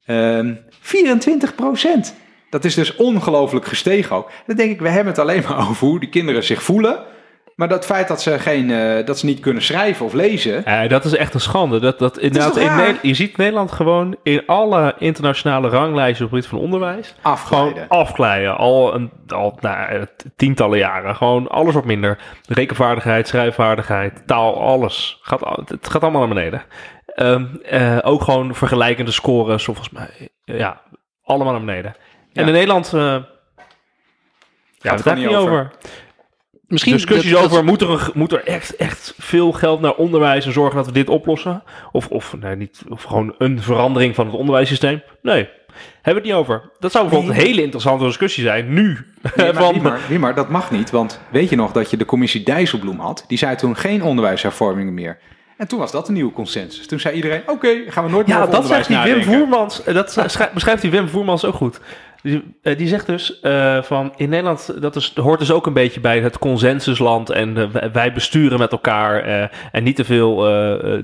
Ehm 24 procent. Dat is dus ongelooflijk gestegen ook. Dan denk ik, we hebben het alleen maar over hoe die kinderen zich voelen. Maar dat feit dat ze, geen, eh, dat ze niet kunnen schrijven of lezen. Eh, dat is echt een schande. Dat, dat inderdaad in? Ne- je ziet Nederland gewoon in alle internationale ranglijsten op het gebied van onderwijs Afglijden. gewoon afglijden. Al, een, al nou, eh, tientallen jaren. Gewoon alles wat minder. Rekenvaardigheid, schrijfvaardigheid, taal, alles. Gaat, het gaat allemaal naar beneden. Ehm, eh, ook gewoon vergelijkende scores, volgens mij. ja, allemaal naar beneden. En in Nederland... ja, het daar niet niet over. over. Misschien Discussies dat- dat- over, moet er, moet er echt, echt veel geld naar onderwijs en zorgen dat we dit oplossen? Of, of, nee, niet, of gewoon een verandering van het onderwijssysteem? Nee, hebben we het niet over. Dat zou bijvoorbeeld een hele interessante discussie zijn, nu. Nee, maar, Van- Wimar, dat mag niet. Want weet je nog dat je de commissie Dijsselbloem had? Die zei toen geen onderwijshervormingen meer. En toen was dat een nieuwe consensus. Toen zei iedereen, oké, gaan we nooit meer ja, over dat onderwijs zegt die Wim. Voermans. eh, Dat schrijft- beschrijft die Wim Voermans ook goed. Die, eh, die zegt dus eh, van in Nederland, dat is, hoort dus ook een beetje bij het consensusland en eh, wij- besturen met elkaar en niet te veel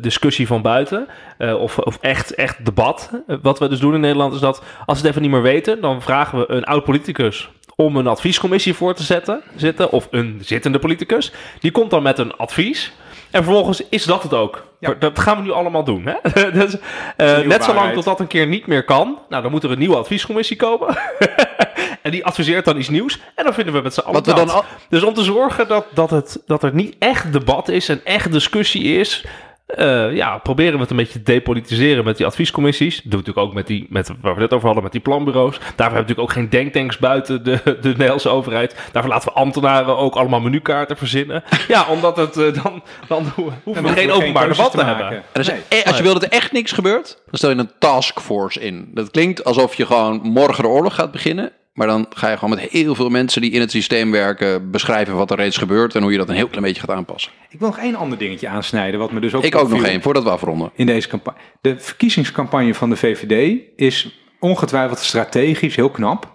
discussie van buiten of, of echt, echt debat. Wat we dus doen in Nederland is dat als we het even niet meer weten, dan vragen we een oud politicus om een adviescommissie voor te zetten, zitten of een zittende politicus. Die komt dan met een advies. En vervolgens is dat het ook. Ja. Dat gaan we nu allemaal doen. Hè? dus, nieuwe net zolang tot dat een keer niet meer kan, nou, dan moet er een nieuwe adviescommissie komen. en die adviseert dan iets nieuws. En dan vinden we met z'n allen dat. al- Dus om te zorgen dat, dat, het, dat er niet echt debat is en echt discussie is. Eh, ja, proberen we het een beetje te depolitiseren met die adviescommissies. Dat doen we natuurlijk ook met die, met, waar we het net over hadden, met die planbureaus. Daarvoor hebben we natuurlijk ook geen denktanks buiten de, de Nederlandse overheid. Daarvoor laten we ambtenaren ook allemaal menukaarten verzinnen. Ja, omdat het eh, dan, dan hoeven we geen openbaar debat te hebben. Nee. eh, als je wil dat er echt niks gebeurt, dan stel je een taskforce in. Dat klinkt alsof je gewoon morgen de oorlog gaat beginnen. Maar dan ga je gewoon met heel veel mensen die in het systeem werken beschrijven wat er reeds gebeurt en hoe je dat een heel klein beetje gaat aanpassen. Ik wil nog één ander dingetje aansnijden, wat me dus ook Ik ook nog één, voordat we afronden. in deze campagne. De verkiezingscampagne van de VVD is ongetwijfeld strategisch heel knap.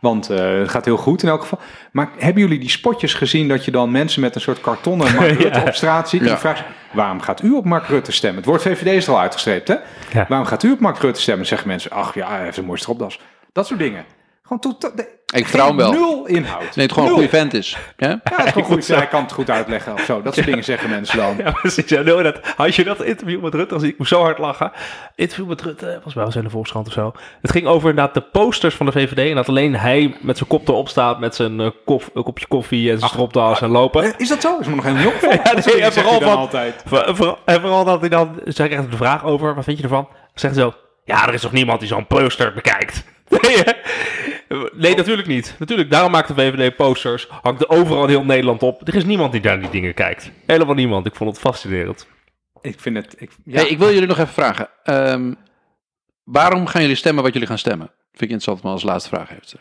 Want eh, het gaat heel goed in elk geval. Maar hebben jullie die spotjes gezien dat je dan mensen met een soort kartonnen Mark Rutte op straat ziet? En Ja. die vraagt, waarom gaat u op Mark Rutte stemmen? Het woord VVD is er al uitgestreept, hè? Ja. Waarom gaat u op Mark Rutte stemmen? Zeggen mensen, ach ja, hij heeft een mooie stropdas. Dat soort dingen. Gewoon totaal... de- Ik vertrouw hem wel. Nul inhoud. Nee, het gewoon een goede vent is. Ja? Ja, het is gewoon goed. Hij kan het goed uitleggen of zo. Dat soort dingen zeggen mensen dan. Ja, precies. Ja, dat, had je dat interview met Rutte gezien? Ik moest zo hard lachen. Interview met Rutte, was wel eens in de Volkskrant of zo. Het ging over inderdaad de posters van de VVD. En dat alleen hij met zijn kop erop staat met zijn eh, kof, een kopje koffie en zijn stropdas en lopen. Eh, Is dat zo? Is me nog helemaal niet opgevallen? Ja, Dat nee, en vooral hij dan van- altijd. Voor- voor- En vooral dat hij dan, zij krijgt de vraag over, wat vind je ervan? Zegt hij zo, ja, er is toch niemand die zo'n poster bekijkt? Nee, nee, natuurlijk niet. Natuurlijk, daarom maakt de VVD posters, hangt er overal in heel Nederland op. Er is niemand die naar die dingen kijkt. Helemaal niemand. Ik vond het fascinerend. Ik vind het... Ik, ja. Hey, ik wil jullie nog even vragen. Ehm, waarom gaan jullie stemmen wat jullie gaan stemmen? Vind ik interessant om als laatste vraag even te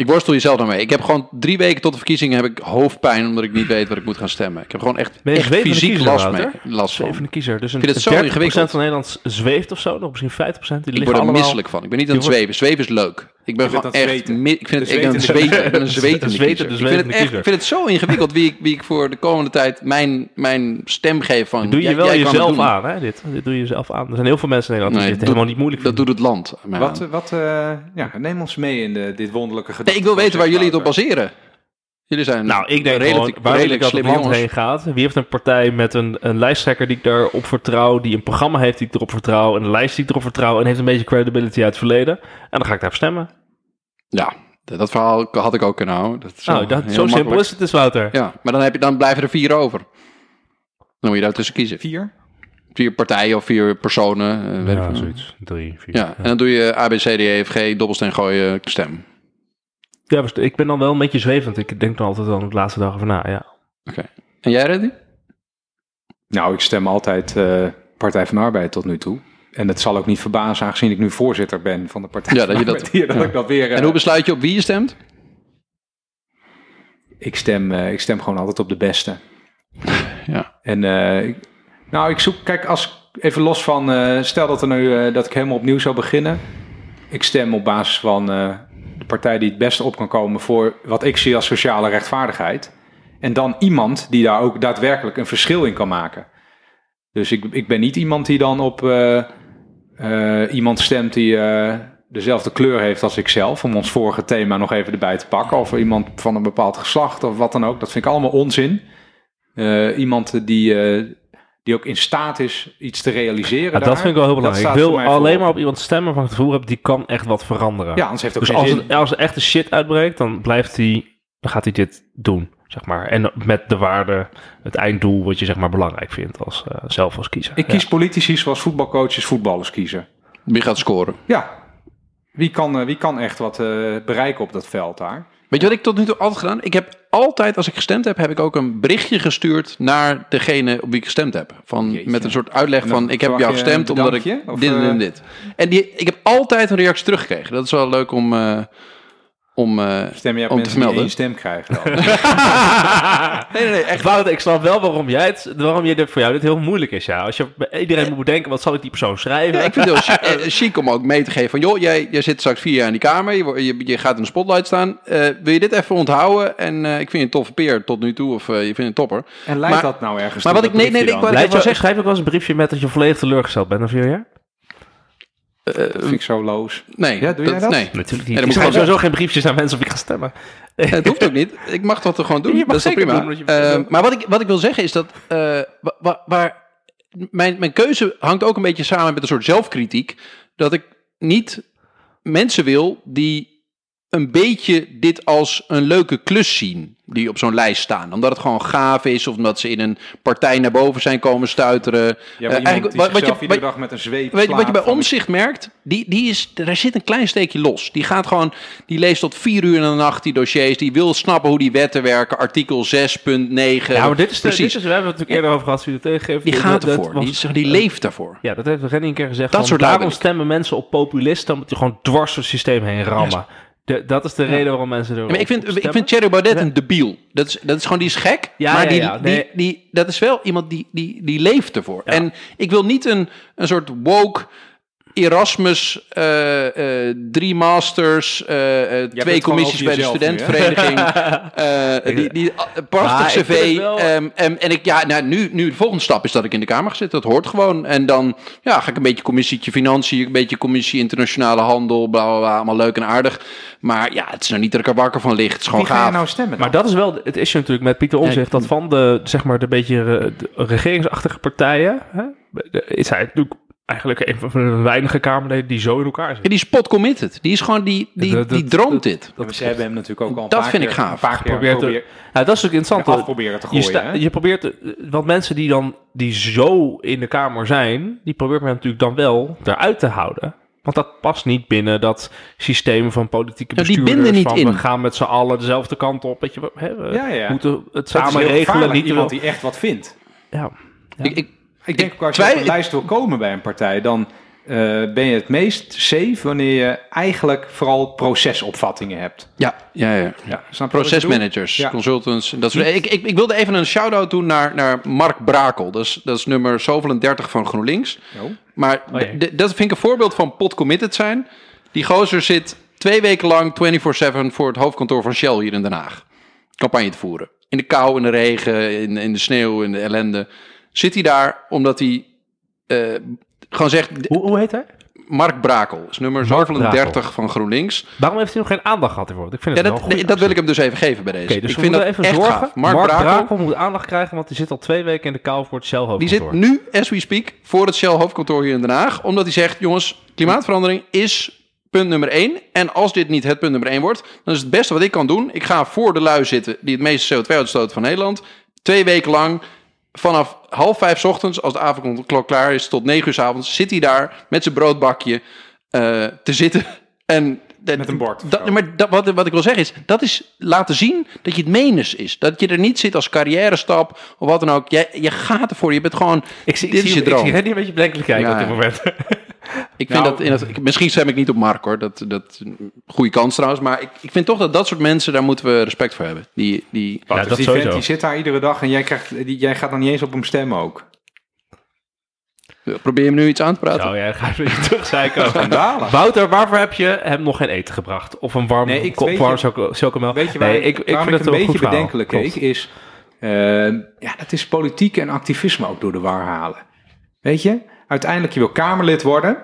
Ik worstel jezelf daarmee. Ik heb gewoon drie weken tot de verkiezingen heb ik hoofdpijn omdat ik niet weet wat ik moet gaan stemmen. Ik heb gewoon echt, Ben je echt zwevende fysiek kiezer, last, mee, last van. Zevende kiezer. Dus een vind het zo 30% ingewikkeld. van Nederland zweeft of zo. Nog misschien 50%. Die Ik liggen word er allemaal... misselijk van. Ik ben niet aan het wordt- zweven. Zweven is leuk. Ik ben gewoon echt... mi- Ik vind De het, ik ben een zweten. Ik ben een zwetende zwetende, kiezer. Ik vind het, zwetende echt, kiezer. ik vind het zo ingewikkeld wie ik, wie ik voor de komende tijd mijn, mijn stem geef van... Doe je wel jezelf aan, hè? Dit. dit doe je jezelf aan. Er zijn heel veel mensen in Nederland die Nee, dit helemaal niet moeilijk Dat vinden. doet het land. Wat, wat eh, ja, neem ons mee in de, dit wonderlijke gedachte. Nee, ik wil weten waar jullie het op baseren. Jullie zijn Nou, ik denk redelijk, gewoon, waar redelijk dat het slimme land jongens. heen gaat? Wie heeft een partij met een, een lijsttrekker die ik daarop vertrouw, die een programma heeft die ik erop vertrouw, en een lijst die ik erop vertrouw, en heeft een beetje credibility uit het verleden? En dan ga ik daarop stemmen. Ja, dat verhaal had ik ook kunnen houden. Dat is Nou, dat, zo simpel is het dus, Wouter. Ja, maar dan, heb je, dan blijven er vier over. Dan moet je daar tussen kiezen. Vier? Vier partijen of vier personen. eh, weet ik zoiets. Drie, vier. Ja, en dan doe je A, B, C, D, E, F, G, dobbelsteen gooien, stem. Ja, ik ben dan wel een beetje zwevend. Ik denk dan altijd aan de laatste dag over na, ja. En jij, Reddy? Nou, ik stem altijd eh, Partij van de Arbeid tot nu toe. En het zal ook niet verbazen, aangezien ik nu voorzitter ben van de Partij Ja, van dat je dat- Arbeid, hier, dat ja. ik dat weer... eh, En hoe besluit je op wie je stemt? ik, stem, eh, ik stem gewoon altijd op de beste. Ja. En eh, ik- nou, ik zoek, kijk, als even los van, eh, stel dat, er nu, eh, dat ik helemaal opnieuw zou beginnen. Ik stem op basis van eh, de partij die het beste op kan komen voor wat ik zie als sociale rechtvaardigheid. En dan iemand die daar ook daadwerkelijk een verschil in kan maken. Dus ik, ik ben niet iemand die dan op eh, eh, iemand stemt die eh, dezelfde kleur heeft als ik zelf. Om ons vorige thema nog even erbij te pakken. Of iemand van een bepaald geslacht of wat dan ook. Dat vind ik allemaal onzin. Iemand die, die ook in staat is iets te realiseren. Ja, daar. dat vind ik wel heel belangrijk. Ik staat voor wil alleen maar op iemand stemmen ik het gevoel heb, die kan echt wat veranderen. Ja, anders heeft het ook Dus geen als, zin. het, als er echt een shit uitbreekt, dan blijft hij, dan gaat hij dit doen, zeg maar. En met de waarde, het einddoel wat je zeg maar belangrijk vindt als eh, zelf als kiezer. Ik kies politici zoals voetbalcoaches voetballers kiezen. Wie gaat scoren? Ja, wie kan, eh, wie kan echt wat eh, bereiken op dat veld daar? Weet je wat ik tot nu toe altijd gedaan? Ik heb altijd, als ik gestemd heb, heb ik ook een berichtje gestuurd naar degene op wie ik gestemd heb. Van, Jeetje. met een soort uitleg van, ik heb jou gestemd omdat ik dit en eh, dit. En die, ik heb altijd een reactie teruggekregen. Dat is wel leuk om, eh, om, eh, Stem je op om te één stem krijgen dan? Nee, nee, nee, echt. Wouter, ik snap wel waarom, jij het, waarom je dit voor jou dit heel moeilijk is. Ja. Als je bij iedereen moet bedenken, wat zal ik die persoon schrijven? Ja, ik vind het heel chic, eh, chic om ook mee te geven van... joh, jij, jij zit straks vier jaar in die kamer, je, je, je gaat in de spotlight staan. Eh, wil je dit even onthouden? En eh, ik vind je een toffe peer tot nu toe, of eh, je vindt een topper. En leidt Maar- dat nou ergens maar wat ik- nee, nee, ik Leid wil je, zeggen- schrijf ik wel eens een briefje met dat je volledig teleurgesteld bent na vier jaar? Eh, Dat vind ik zo loos. nee. Ja, doe jij dat? Nee. Natuurlijk niet. dan ik moet schrijf ik sowieso geen briefjes aan mensen of ik ga stemmen. Het hoeft ook niet. Ik mag dat er gewoon doen. Je mag dat is prima. doen wat je Eh, maar wat ik, wat ik wil zeggen is dat... eh, wa- wa- waar, mijn, mijn keuze hangt ook een beetje samen met een soort zelfkritiek. Dat ik niet mensen wil die een beetje dit als een leuke klus zien. Die op zo'n lijst staan. Omdat het gewoon gaaf is. Of omdat ze in een partij naar boven zijn komen stuiteren. Ja, eigenlijk die wat- wat je- iedere dag met een zweep Weet je, wat je bij Omzicht merkt? Die, die is, daar zit een klein steekje los. Die gaat gewoon, die leest tot vier uur in de nacht die dossiers. Die wil snappen hoe die wetten werken. Artikel 6.9. Ja, maar dit is, precies. dit is we hebben het natuurlijk eerder over gehad, wie het tegengeeft. die gaat dat ervoor. die, die leeft daarvoor. Ja, dat heeft Rennie een keer gezegd. Dat soort daarom stemmen mensen op populisten, omdat die gewoon dwars door het systeem heen rammen. De, dat is de reden waarom mensen er Ja, maar ik vind, ik vind Thierry Baudet een debiel. Dat is, dat is gewoon, die is gek. Ja, maar ja, die, ja, die, nee. die, dat is wel iemand die, die, die leeft ervoor. En ik wil niet een, een soort woke Erasmus, eh, eh, drie masters, eh, twee commissies bij de studentenvereniging. eh, die, die, prachtig cv. wel- ehm, en, en ik, ja, nou, nu, nu de volgende stap is dat ik in de Kamer ga zitten. Dat hoort gewoon. En dan ja, ga ik een beetje commissietje financiën, een beetje commissie internationale handel, bla bla bla. Allemaal leuk en aardig. Maar ja, het is nou niet dat ik er wakker van ligt. Het is gewoon Wie ga je gaaf. nou stemmen dan? Maar dat is wel het issue natuurlijk met Pieter Omzicht. Dat van de, zeg maar, de beetje de regeringsachtige partijen... Hè, is hij natuurlijk eigenlijk een van de weinige Kamerleden die zo in elkaar Ja, zitten. die is spot committed. Die is gewoon, die, die, Dat- dat- die droomt dat- dit. Ja, maar ze hebben hem natuurlijk ook al een Dat paar vind keer, ik gaaf. Een paar keer Probeert te- probeer, Ja, dat is ook interessant. af proberen te Je, gooien. sta- hè? je probeert, want mensen die dan die zo in de kamer zijn, die probeert men natuurlijk dan wel eruit te houden. Want dat past niet binnen dat systeem van politieke Ja, die bestuurders. binden niet van, in. We gaan met z'n allen dezelfde kant op. Weet je, we, hè, we Ja, ja. moeten het Dat samen regelen. Niet iemand wel- die echt wat vindt. ja. Ik, ik, Ik denk ook als je op een lijst wil komen bij een partij, dan eh, ben je het meest safe wanneer je eigenlijk vooral procesopvattingen hebt. Ja, ja, ja. Ja? Procesmanagers, Ja. consultants. Dat soort, ik, ik, ik wilde even een shout-out doen naar, naar Mark Brakel. Dat is, dat is nummer zoveel en 30 van GroenLinks. Oh. Maar Oh, dat vind ik een voorbeeld van pot committed zijn. Die gozer zit twee weken lang 24-7 voor het hoofdkantoor van Shell hier in Den Haag. Campagne te voeren. In de kou, in de regen, in, in de sneeuw, in de ellende. Zit hij daar omdat hij eh, gewoon zegt... Hoe, hoe heet hij? Mark Brakel is nummer Mark zoveel en 30 Brakel. van GroenLinks. Waarom heeft hij nog geen aandacht gehad hiervoor? Ik vind Ja, het wel dat, goeie nee, dat wil ik hem dus even geven bij deze. Dus ik we vind moeten dat even zorgen. gaaf. Mark, Brakel, Brakel moet aandacht krijgen, want die zit al twee weken in de kou voor het Shell die zit nu, as we speak, voor het Shell hoofdkantoor hier in Den Haag. Omdat hij zegt, jongens, klimaatverandering is punt nummer één. En als dit niet het punt nummer één wordt, dan is het beste wat ik kan doen. Ik ga voor de lui zitten die het meeste CO2 uitstoten van Nederland. Twee weken lang, vanaf half vijf 's ochtends, als de avondklok klaar is, tot negen uur 's avonds, zit hij daar met zijn broodbakje eh, te zitten. En Met een bord. Dat, maar dat, wat, wat ik wil zeggen is, dat is laten zien dat je het menens is. Dat je er niet zit als carrière stap of wat dan ook. Jij, je gaat ervoor, je bent gewoon, ik zie, dit ik is zie, je ik zie droom. Een beetje bedenkelijk kijken Ja, op dit moment. Ik vind Nou, dat, in dat, misschien stem ik niet op Mark hoor, dat, dat goede kans trouwens. Maar ik, ik vind toch dat dat soort mensen, daar moeten we respect voor hebben. Die, die, Ja, dat die vent die zit daar iedere dag en jij, krijgt, die, jij gaat dan niet eens op hem stemmen ook. probeer je hem nu iets aan te praten? Zo, jij gaat weer terugzeiken. Schandalig. Wouter, waarvoor heb je hem nog geen eten gebracht? Of een warm Nee, ik kop weet warm chocomel? Weet je waar nee, ik, ik, vind ik het een beetje bedenkelijk keek, is... eh, ja, dat is politiek en activisme ook door de war halen. Weet je? Uiteindelijk, je wil Kamerlid worden.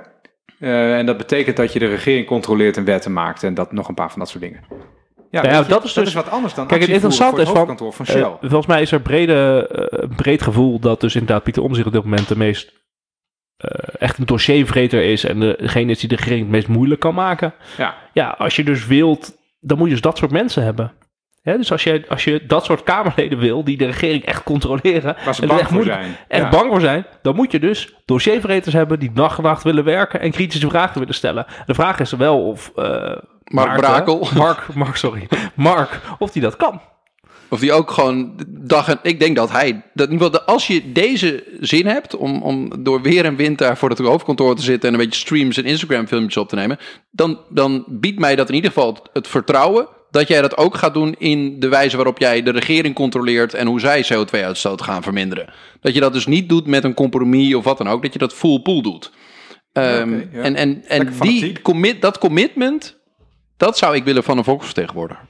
eh, en dat betekent dat je de regering controleert en wetten maakt. En dat nog een paar van dat soort dingen. Ja, Ja, weet je, dat is dus- wat anders dan Kijk, het interessante is van- van Eh, Shell. volgens mij is er brede, eh, een breed gevoel dat dus inderdaad Pieter Omtzigt op dit moment de meest eh, echt een dossiervreter is en degene is die de regering het meest moeilijk kan maken. ja. Ja, als je dus wilt, dan moet je dus dat soort mensen hebben. Hè, dus als je, als je dat soort Kamerleden wil, die de regering echt controleren, Waar ze en er bang echt voor zijn. echt Ja. bang voor zijn, dan moet je dus dossiervreters hebben die dag en nacht willen werken en kritische vragen willen stellen. De vraag is wel of eh, Mark Maarten- Brakel. Mark, Mark, sorry, Mark, of die dat kan. Of die ook gewoon dag en... Ik denk dat hij... Dat, als je deze zin hebt om, om door weer en wind daar voor het hoofdkantoor te zitten... en een beetje streams en Instagram filmpjes op te nemen... dan, dan biedt mij dat in ieder geval het, het vertrouwen... dat jij dat ook gaat doen in de wijze waarop jij de regering controleert... en hoe zij CO2-uitstoot gaan verminderen. Dat je dat dus niet doet met een compromis of wat dan ook. Dat je dat full pool doet. Ehm, ja. En, en, en die commit, dat commitment... dat zou ik willen van een volksvertegenwoordiger.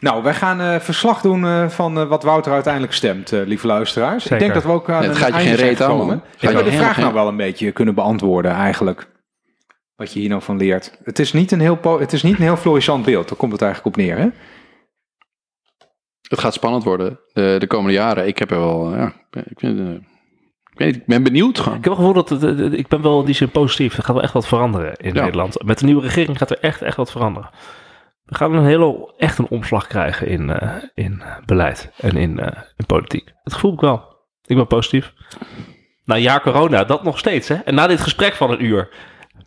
Nou, wij gaan eh, verslag doen eh, van eh, wat Wouter uiteindelijk stemt, eh, lieve luisteraars. Zeker. Ik denk dat we ook aan Ja, het een gaat je einde geen reet aan, Gaat we je de vraag nou wel een beetje kunnen beantwoorden eigenlijk? Wat je hier nou van leert. Het is niet een heel, po- het is niet een heel florissant beeld. Daar komt het eigenlijk op neer, hè? Het gaat spannend worden de, de komende jaren. Ik heb er wel, ja, ik, vind, eh, ik, weet niet, ik ben benieuwd gewoon. Ik heb het gevoel dat het, het- het- ik ben wel in die zin positief. Er gaat wel echt wat veranderen in Ja. Nederland. Met de nieuwe regering gaat er echt, echt wat veranderen. We gaan een hele, echt een omslag krijgen in, eh, in beleid en in, eh, in politiek. Dat gevoel ik wel. Ik ben positief. Na een jaar corona, dat nog steeds. Hè? En na dit gesprek van een uur,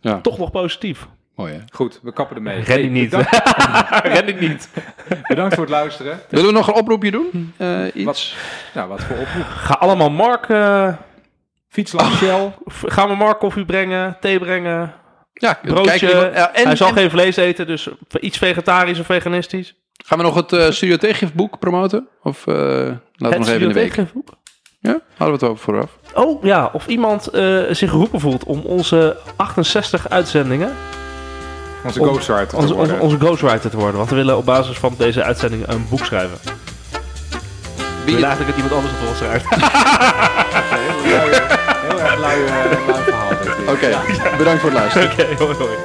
Ja. toch nog positief. Mooi, hè? Goed, we kappen ermee. Die Hey, niet. Bedankt, Ren die niet. bedankt voor het luisteren. Willen we nog een oproepje doen? Eh, iets? Wat, nou, wat voor oproep. Ga allemaal Mark, eh, Fiets langs Shell. we Mark koffie brengen, thee brengen, Ja, broodje. Ja, en, Hij zal en geen vlees eten, dus iets vegetarisch of veganistisch. gaan we nog het eh, Studio Tegengifboek promoten? Of eh, laten we nog even in de week? Ja, hadden we het over vooraf. Oh ja, of iemand eh, zich geroepen voelt om onze 68 uitzendingen, Onze Om- ghostwriter te onze, onze, worden. onze ghostwriter te worden. Want we willen op basis van deze uitzendingen een boek schrijven. We Wie willen eigenlijk dat iemand anders het voor ons schrijft. Heel erg lui, heel erg lui, eh, lui verhaal. dit. Oké, bedankt voor het luisteren. Oké, hoi hoi.